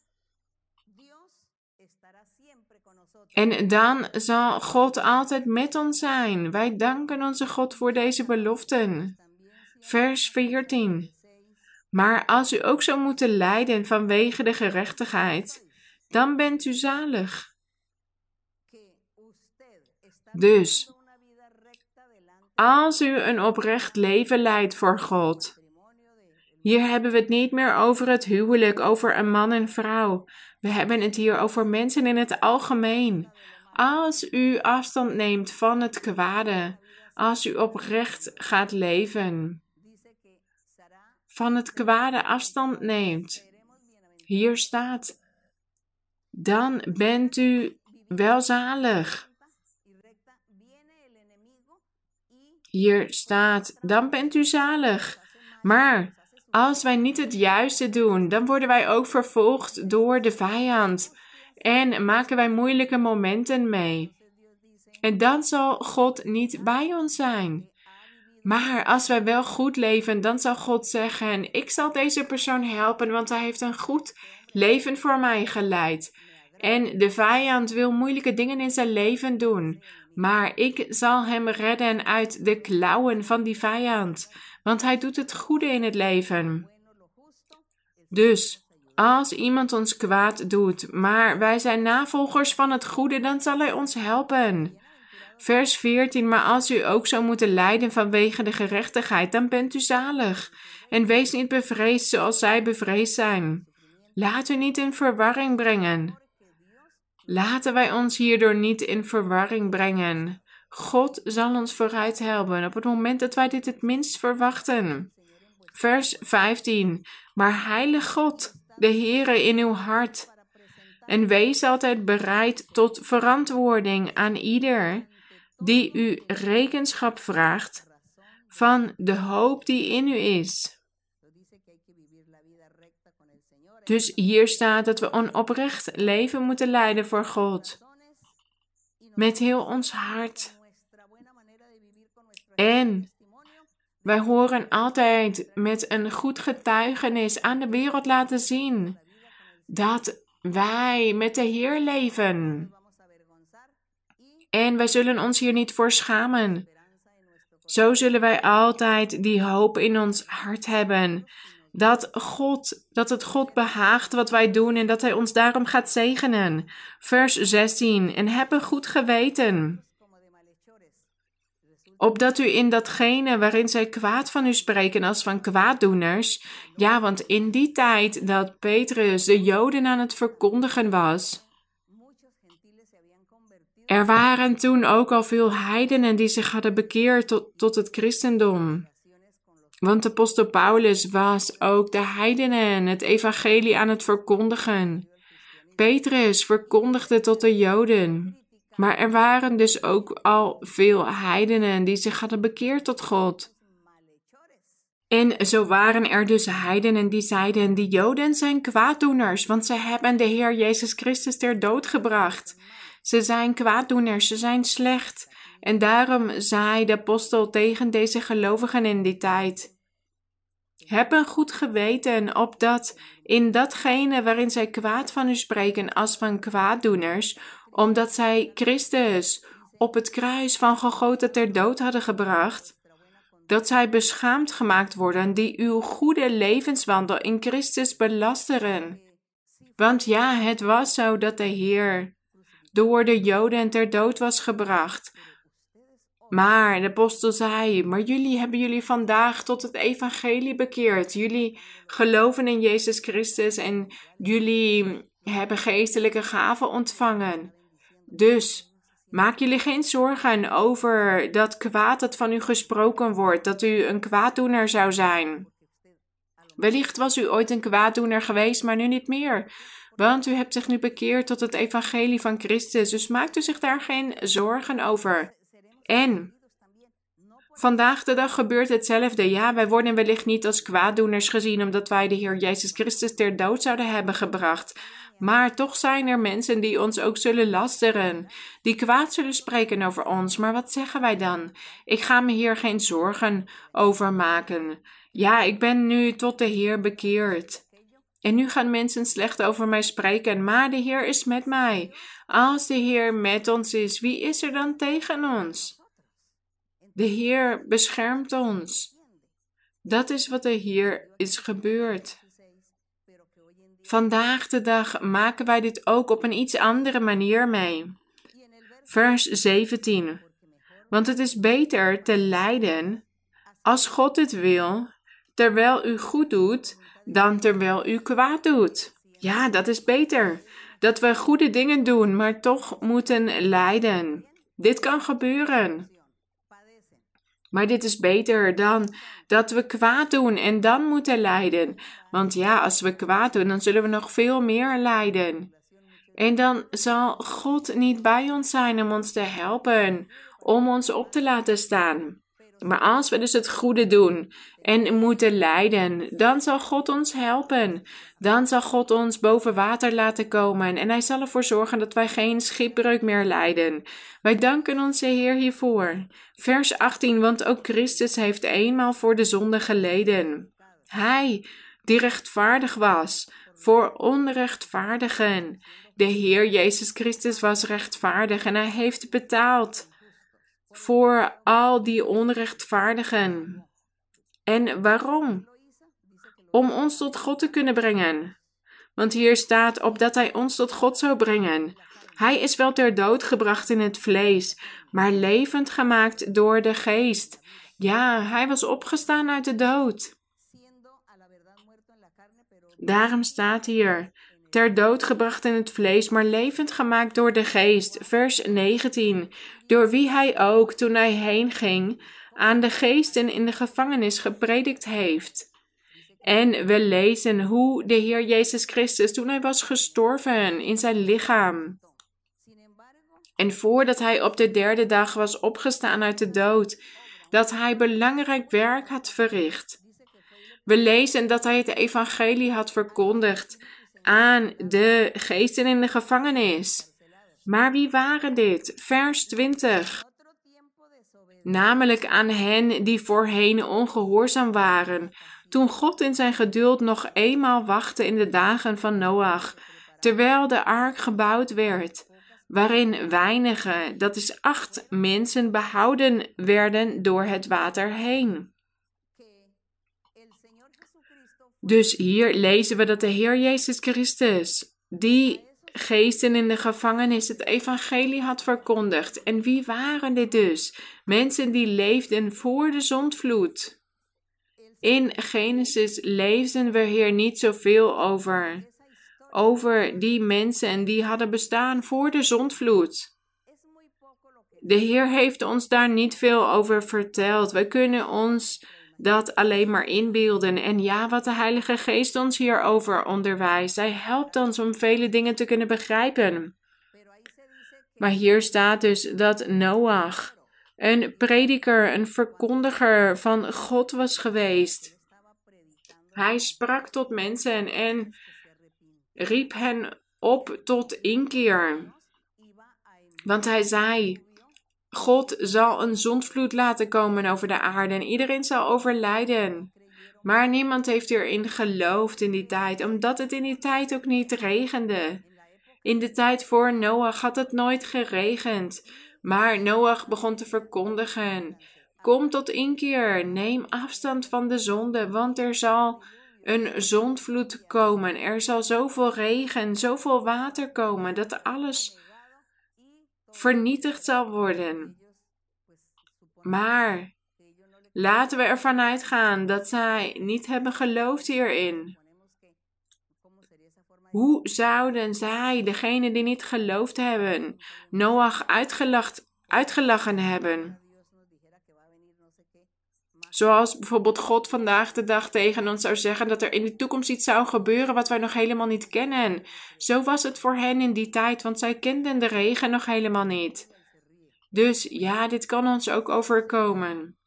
En dan zal God altijd met ons zijn. Wij danken onze God voor deze beloften. Vers 14. Maar als u ook zou moeten lijden vanwege de gerechtigheid, dan bent u zalig. Dus, als u een oprecht leven leidt voor God, hier hebben we het niet meer over het huwelijk, over een man en vrouw. We hebben het hier over mensen in het algemeen. Als u afstand neemt van het kwade, als u oprecht gaat leven, van het kwade afstand neemt, hier staat, dan bent u welzalig. Hier staat, dan bent u zalig. Maar als wij niet het juiste doen, dan worden wij ook vervolgd door de vijand en maken wij moeilijke momenten mee. En dan zal God niet bij ons zijn. Maar als wij wel goed leven, dan zal God zeggen: Ik zal deze persoon helpen, want hij heeft een goed leven voor mij geleid. En de vijand wil moeilijke dingen in zijn leven doen. Maar ik zal hem redden uit de klauwen van die vijand want hij doet het goede in het leven. Dus, als iemand ons kwaad doet, maar wij zijn navolgers van het goede, dan zal hij ons helpen. Vers 14, maar als u ook zou moeten lijden vanwege de gerechtigheid, dan bent u zalig. En wees niet bevreesd zoals zij bevreesd zijn. Laat u niet in verwarring brengen. Laten wij ons hierdoor niet in verwarring brengen. God zal ons vooruit helpen op het moment dat wij dit het minst verwachten. Vers 15. Maar heilig God, de Heere in uw hart. En wees altijd bereid tot verantwoording aan ieder die u rekenschap vraagt van de hoop die in u is. Dus hier staat dat we een oprecht leven moeten leiden voor God. Met heel ons hart. En wij horen altijd met een goed getuigenis aan de wereld laten zien dat wij met de Heer leven. En wij zullen ons hier niet voor schamen. Zo zullen wij altijd die hoop in ons hart hebben. Dat God, dat het God behaagt wat wij doen en dat Hij ons daarom gaat zegenen. Vers 16. En heb een goed geweten opdat u in datgene waarin zij kwaad van u spreken als van kwaaddoeners, ja, want in die tijd dat Petrus de Joden aan het verkondigen was, er waren toen ook al veel heidenen die zich hadden bekeerd tot, tot het christendom. Want de apostel Paulus was ook de heidenen het evangelie aan het verkondigen. Petrus verkondigde tot de Joden. Maar er waren dus ook al veel heidenen die zich hadden bekeerd tot God. En zo waren er dus heidenen die zeiden: Die Joden zijn kwaaddoeners, want ze hebben de Heer Jezus Christus ter dood gebracht. Ze zijn kwaaddoeners, ze zijn slecht. En daarom zei de apostel tegen deze gelovigen in die tijd: Heb een goed geweten, opdat in datgene waarin zij kwaad van u spreken als van kwaaddoeners, omdat zij Christus op het kruis van Golgotha ter dood hadden gebracht, dat zij beschaamd gemaakt worden die uw goede levenswandel in Christus belasteren. Want ja, het was zo dat de Heer door de Joden ter dood was gebracht. Maar de apostel zei: Maar jullie hebben jullie vandaag tot het evangelie bekeerd. Jullie geloven in Jezus Christus en jullie hebben geestelijke gaven ontvangen. Dus Maak jullie geen zorgen over dat kwaad dat van u gesproken wordt, dat u een kwaaddoener zou zijn. Wellicht was u ooit een kwaaddoener geweest, maar nu niet meer. Want u hebt zich nu bekeerd tot het evangelie van Christus, dus maakt u zich daar geen zorgen over. En vandaag de dag gebeurt hetzelfde. Ja, wij worden wellicht niet als kwaaddoeners gezien omdat wij de Heer Jezus Christus ter dood zouden hebben gebracht. Maar toch zijn er mensen die ons ook zullen lasteren, die kwaad zullen spreken over ons. Maar wat zeggen wij dan? Ik ga me hier geen zorgen over maken. Ja, ik ben nu tot de Heer bekeerd. En nu gaan mensen slecht over mij spreken, maar de Heer is met mij. Als de Heer met ons is, wie is er dan tegen ons? De Heer beschermt ons. Dat is wat er hier is gebeurd. Vandaag de dag maken wij dit ook op een iets andere manier mee. Vers 17. Want het is beter te lijden als God het wil, terwijl u goed doet, dan terwijl u kwaad doet. Ja, dat is beter. Dat we goede dingen doen, maar toch moeten lijden. Dit kan gebeuren. Maar dit is beter dan dat we kwaad doen en dan moeten lijden. Want ja, als we kwaad doen, dan zullen we nog veel meer lijden. En dan zal God niet bij ons zijn om ons te helpen, om ons op te laten staan. Maar als we dus het goede doen en moeten lijden, dan zal God ons helpen. Dan zal God ons boven water laten komen en Hij zal ervoor zorgen dat wij geen schipbreuk meer lijden. Wij danken onze Heer hiervoor. Vers 18, want ook Christus heeft eenmaal voor de zonde geleden. Hij, die rechtvaardig was, voor onrechtvaardigen. De Heer Jezus Christus was rechtvaardig en Hij heeft betaald voor al die onrechtvaardigen. En waarom? Om ons tot God te kunnen brengen. Want hier staat op dat Hij ons tot God zou brengen. Hij is wel ter dood gebracht in het vlees, maar levend gemaakt door de geest. Ja, hij was opgestaan uit de dood. Daarom staat hier: ter dood gebracht in het vlees, maar levend gemaakt door de geest. Vers 19. Door wie hij ook, toen hij heen ging, aan de geesten in de gevangenis gepredikt heeft. En we lezen hoe de Heer Jezus Christus, toen hij was gestorven in zijn lichaam, en voordat hij op de derde dag was opgestaan uit de dood, dat hij belangrijk werk had verricht. We lezen dat hij het evangelie had verkondigd aan de geesten in de gevangenis. Maar wie waren dit? Vers 20. Namelijk aan hen die voorheen ongehoorzaam waren, toen God in zijn geduld nog eenmaal wachtte in de dagen van Noach, terwijl de ark gebouwd werd, waarin weinige, dat is acht mensen, behouden werden door het water heen. Dus hier lezen we dat de Heer Jezus Christus, die geesten in de gevangenis, het evangelie had verkondigd. En wie waren dit dus? Mensen die leefden voor de zondvloed. In Genesis lezen we hier niet zoveel over. Over die mensen die hadden bestaan voor de zondvloed. De Heer heeft ons daar niet veel over verteld. We kunnen ons dat alleen maar inbeelden. En ja, wat de Heilige Geest ons hierover onderwijst. Hij helpt ons om vele dingen te kunnen begrijpen. Maar hier staat dus dat Noach een prediker, een verkondiger van God was geweest. Hij sprak tot mensen en riep hen op tot inkeer. Want hij zei: God zal een zondvloed laten komen over de aarde en iedereen zal overlijden. Maar niemand heeft erin geloofd in die tijd, omdat het in die tijd ook niet regende. In de tijd voor Noach had het nooit geregend. Maar Noach begon te verkondigen: Kom tot inkeer, neem afstand van de zonde, want er zal een zondvloed komen. Er zal zoveel regen, zoveel water komen dat alles vernietigd zal worden. Maar laten we ervan uitgaan dat zij niet hebben geloofd hierin. Hoe zouden zij, degene die niet geloofd hebben, Noach uitgelachen hebben? Zoals bijvoorbeeld God vandaag de dag tegen ons zou zeggen dat er in de toekomst iets zou gebeuren wat wij nog helemaal niet kennen. Zo was het voor hen in die tijd, want zij kenden de regen nog helemaal niet. Dus ja, dit kan ons ook overkomen.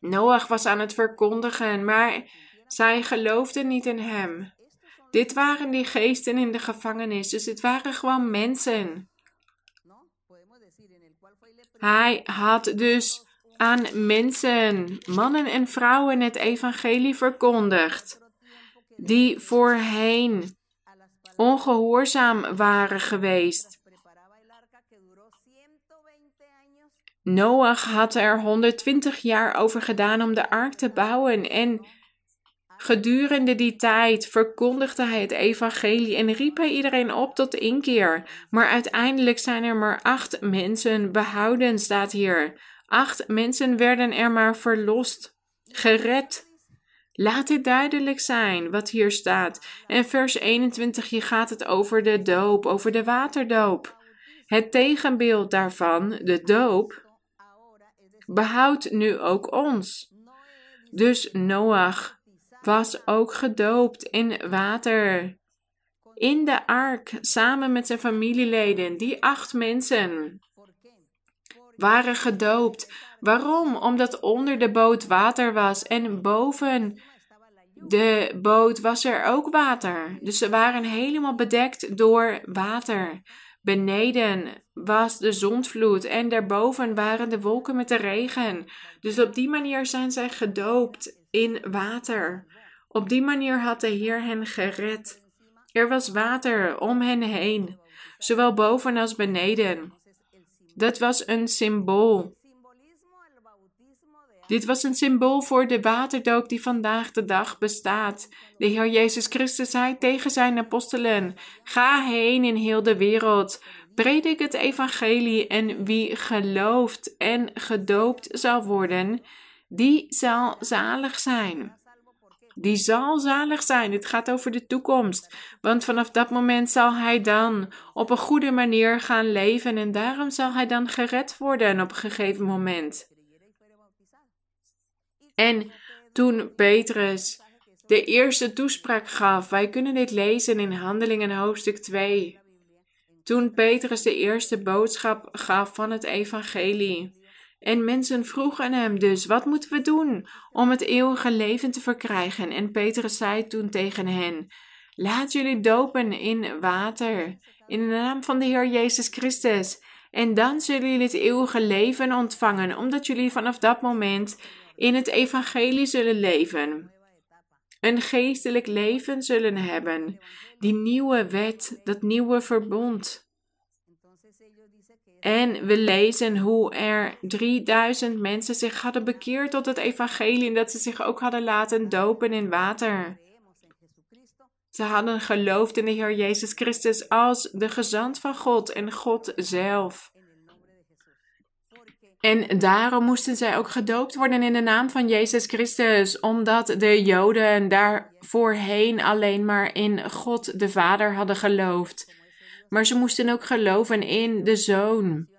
Noach was aan het verkondigen, maar zij geloofden niet in hem. Dit waren die geesten in de gevangenis, dus dit waren gewoon mensen. Hij had dus aan mensen, mannen en vrouwen, het evangelie verkondigd, die voorheen ongehoorzaam waren geweest. Noach had er 120 jaar over gedaan om de ark te bouwen en Gedurende die tijd verkondigde hij het evangelie en riep hij iedereen op tot inkeer. Maar uiteindelijk zijn er maar acht mensen behouden, staat hier. Acht mensen werden er maar verlost, gered. Laat dit duidelijk zijn wat hier staat. En vers 21, hier gaat het over de doop, over de waterdoop. Het tegenbeeld daarvan, de doop, behoudt nu ook ons. Dus Noach was ook gedoopt in water. In de ark, samen met zijn familieleden, die acht mensen waren gedoopt. Waarom? Omdat onder de boot water was en boven de boot was er ook water. Dus ze waren helemaal bedekt door water. Beneden was de zondvloed en daarboven waren de wolken met de regen. Dus op die manier zijn zij gedoopt in water. Op die manier had de Heer hen gered. Er was water om hen heen, zowel boven als beneden. Dat was een symbool. Dit was een symbool voor de waterdoop die vandaag de dag bestaat. De Heer Jezus Christus zei tegen zijn apostelen: Ga heen in heel de wereld, predik het evangelie en wie gelooft en gedoopt zal worden, die zal zalig zijn die zal zalig zijn. Het gaat over de toekomst. Want vanaf dat moment zal hij dan op een goede manier gaan leven en daarom zal hij dan gered worden op een gegeven moment. En toen Petrus de eerste toespraak gaf, wij kunnen dit lezen in Handelingen hoofdstuk 2. Toen Petrus de eerste boodschap gaf van het evangelie, en mensen vroegen hem dus: Wat moeten we doen om het eeuwige leven te verkrijgen? En Petrus zei toen tegen hen: Laat jullie dopen in water, in de naam van de Heer Jezus Christus. En dan zullen jullie het eeuwige leven ontvangen, omdat jullie vanaf dat moment in het evangelie zullen leven. Een geestelijk leven zullen hebben, die nieuwe wet, dat nieuwe verbond. En we lezen hoe er 3000 mensen zich hadden bekeerd tot het evangelie en dat ze zich ook hadden laten dopen in water. Ze hadden geloofd in de Heer Jezus Christus als de gezant van God en God zelf. En daarom moesten zij ook gedoopt worden in de naam van Jezus Christus, omdat de Joden daar voorheen alleen maar in God de Vader hadden geloofd maar ze moesten ook geloven in de zoon.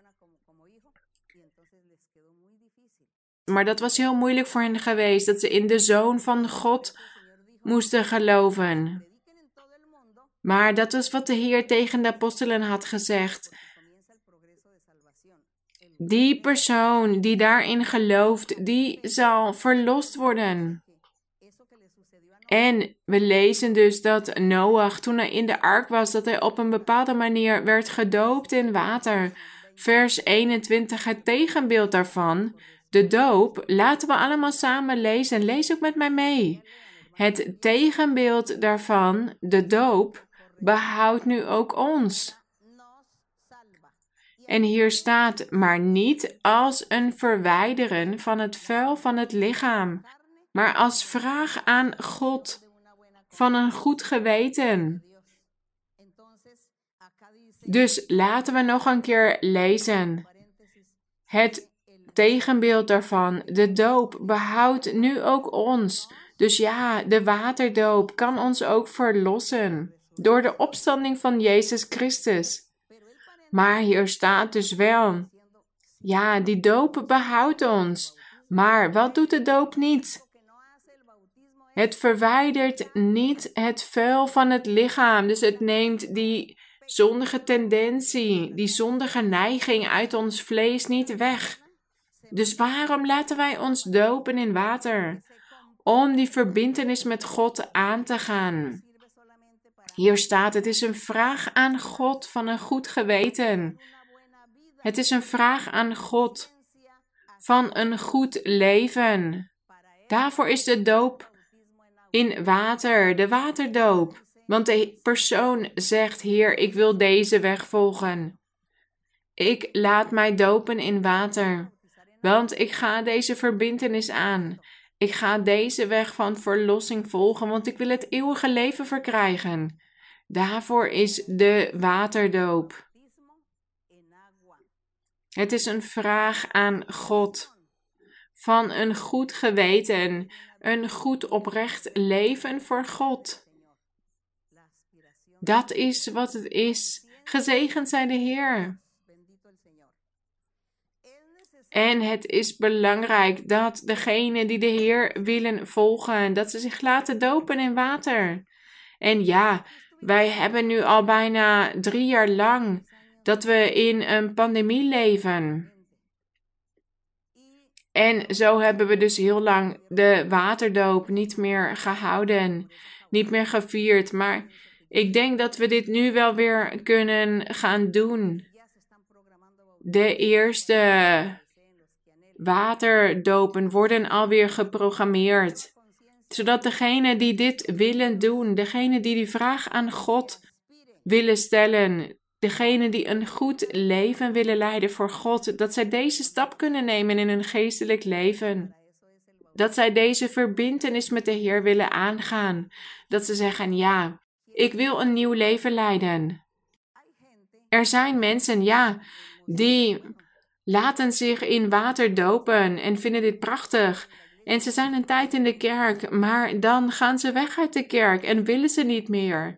Maar dat was heel moeilijk voor hen geweest, dat ze in de Zoon van God moesten geloven. Maar dat was wat de Heer tegen de apostelen had gezegd. Die persoon die daarin gelooft, die zal verlost worden. En we lezen dus dat Noach, toen hij in de ark was, dat hij op een bepaalde manier werd gedoopt in water. Vers 21, het tegenbeeld daarvan, de doop, laten we allemaal samen lezen. Lees ook met mij mee. Het tegenbeeld daarvan, de doop, behoudt nu ook ons. En hier staat, maar niet als een verwijderen van het vuil van het lichaam, maar als vraag aan God van een goed geweten. Dus laten we nog een keer lezen. Het tegenbeeld daarvan, de doop, behoudt nu ook ons. Dus ja, de waterdoop kan ons ook verlossen door de opstanding van Jezus Christus. Maar hier staat dus wel, ja, die doop behoudt ons. Maar wat doet de doop niet? Het verwijdert niet het vuil van het lichaam. Dus het neemt die zondige tendentie, die zondige neiging uit ons vlees niet weg. Dus waarom laten wij ons dopen in water? Om die verbintenis met God aan te gaan. Hier staat: het is een vraag aan God van een goed geweten. Het is een vraag aan God van een goed leven. Daarvoor is de doop in water, de waterdoop. Want de persoon zegt: Heer, ik wil deze weg volgen. Ik laat mij dopen in water, want ik ga deze verbintenis aan. Ik ga deze weg van verlossing volgen, want ik wil het eeuwige leven verkrijgen. Daarvoor is de waterdoop. Het is een vraag aan God van een goed geweten, een goed oprecht leven voor God. Dat is wat het is. Gezegend zij de Heer. En het is belangrijk dat degenen die de Heer willen volgen, dat ze zich laten dopen in water. En ja, wij hebben nu al bijna drie jaar lang dat we in een pandemie leven. En zo hebben we dus heel lang de waterdoop niet meer gehouden, niet meer gevierd. Maar ik denk dat we dit nu wel weer kunnen gaan doen. De eerste waterdopen worden alweer geprogrammeerd zodat degenen die dit willen doen, degenen die die vraag aan God willen stellen, degenen die een goed leven willen leiden voor God, dat zij deze stap kunnen nemen in hun geestelijk leven. Dat zij deze verbintenis met de Heer willen aangaan. Dat ze zeggen: Ja, ik wil een nieuw leven leiden. Er zijn mensen, ja, die laten zich in water dopen en vinden dit prachtig. En ze zijn een tijd in de kerk, maar dan gaan ze weg uit de kerk en willen ze niet meer.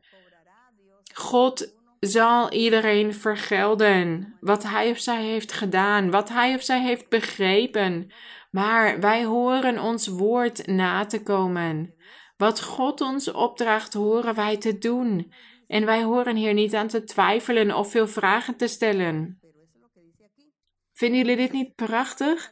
God zal iedereen vergelden wat hij of zij heeft gedaan, wat hij of zij heeft begrepen. Maar wij horen ons woord na te komen. Wat God ons opdraagt, horen wij te doen. En wij horen hier niet aan te twijfelen of veel vragen te stellen. Vinden jullie dit niet prachtig?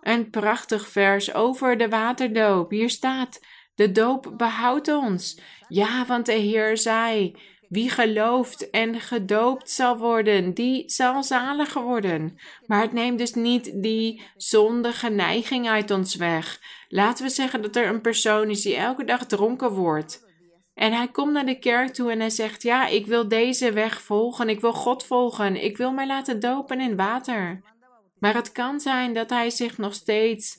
Een prachtig vers over de waterdoop. Hier staat: De doop behoudt ons. Ja, want de Heer zei: Wie gelooft en gedoopt zal worden, die zal zalig worden. Maar het neemt dus niet die zondige neiging uit ons weg. Laten we zeggen dat er een persoon is die elke dag dronken wordt. En hij komt naar de kerk toe en hij zegt: Ja, ik wil deze weg volgen. Ik wil God volgen. Ik wil mij laten dopen in water. Maar het kan zijn dat hij zich nog steeds,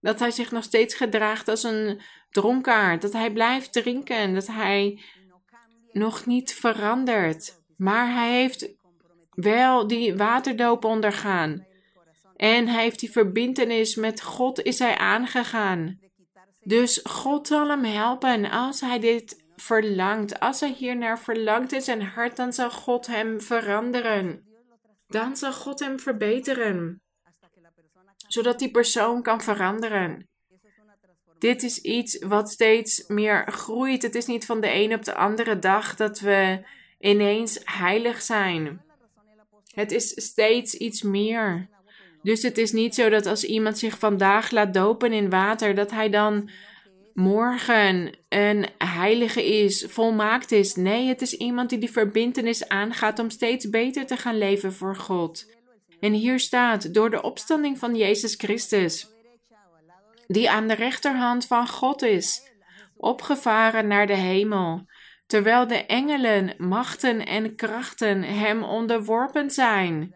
dat hij zich nog steeds gedraagt als een dronkaard. Dat hij blijft drinken. Dat hij nog niet verandert. Maar hij heeft wel die waterdoop ondergaan. En hij heeft die verbintenis met God is hij aangegaan. Dus God zal hem helpen als hij dit verlangt. Als hij hier naar verlangt in zijn hart, dan zal God hem veranderen dan zal God hem verbeteren. zodat die persoon kan veranderen. Dit is iets wat steeds meer groeit. Het is niet van de een op de andere dag dat we ineens heilig zijn. Het is steeds iets meer. Dus het is niet zo dat als iemand zich vandaag laat dopen in water, dat hij dan morgen een heilige is, volmaakt is. Nee, het is iemand die die verbintenis aangaat om steeds beter te gaan leven voor God. En hier staat, door de opstanding van Jezus Christus, die aan de rechterhand van God is, opgevaren naar de hemel, terwijl de engelen, machten en krachten hem onderworpen zijn.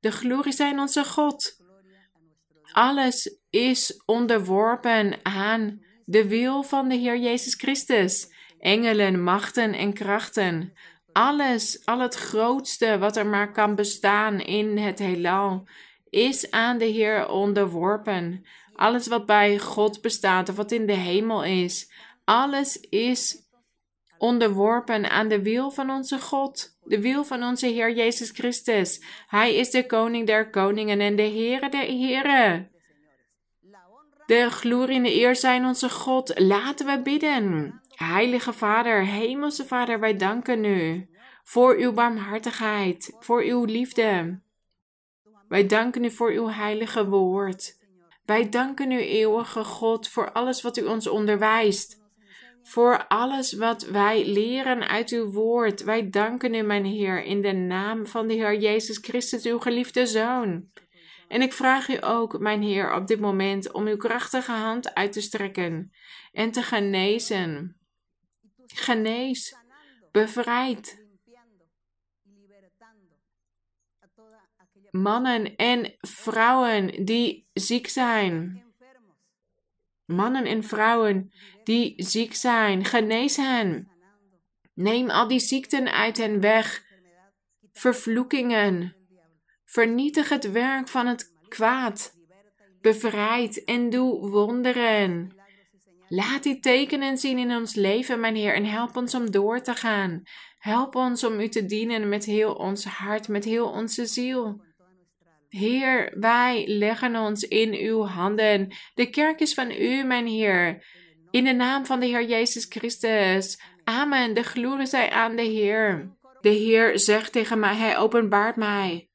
De glorie zijn onze God. Alles is onderworpen aan de wil van de Heer Jezus Christus. Engelen, machten en krachten. Alles, al het grootste wat er maar kan bestaan in het heelal, is aan de Heer onderworpen. Alles wat bij God bestaat of wat in de hemel is, alles is onderworpen aan de wil van onze God, de wil van onze Heer Jezus Christus. Hij is de koning der koningen en de Heere der heren. De glorie en de eer zijn onze God. Laten we bidden. Heilige Vader, Hemelse Vader, wij danken u voor uw barmhartigheid, voor uw liefde. Wij danken u voor uw heilige woord. Wij danken u, eeuwige God, voor alles wat u ons onderwijst. Voor alles wat wij leren uit uw woord. Wij danken u, mijn Heer, in de naam van de Heer Jezus Christus, uw geliefde Zoon. En ik vraag u ook, mijn Heer, op dit moment om uw krachtige hand uit te strekken en te genezen. Genees, bevrijd. Mannen en vrouwen die ziek zijn. Mannen en vrouwen die ziek zijn, genees hen. Neem al die ziekten uit hen weg. Vervloekingen, Vernietig het werk van het kwaad. Bevrijd en doe wonderen. Laat die tekenen zien in ons leven, mijn Heer, en help ons om door te gaan. Help ons om U te dienen met heel ons hart, met heel onze ziel. Heer, wij leggen ons in uw handen. De kerk is van u, mijn Heer. In de naam van de Heer Jezus Christus. Amen. De glorie zij aan de Heer. De Heer zegt tegen mij, Hij openbaart mij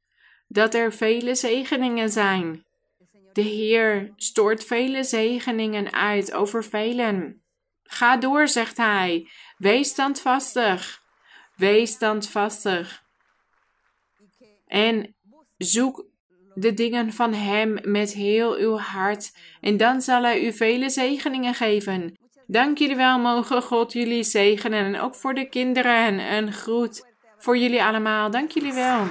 dat er vele zegeningen zijn. De Heer stoort vele zegeningen uit over velen. Ga door, zegt hij. Wees standvastig. Wees standvastig. En zoek de dingen van Hem met heel uw hart. En dan zal Hij u vele zegeningen geven. Dank jullie wel, mogen God jullie zegenen. En ook voor de kinderen een groet voor jullie allemaal. Dank jullie wel.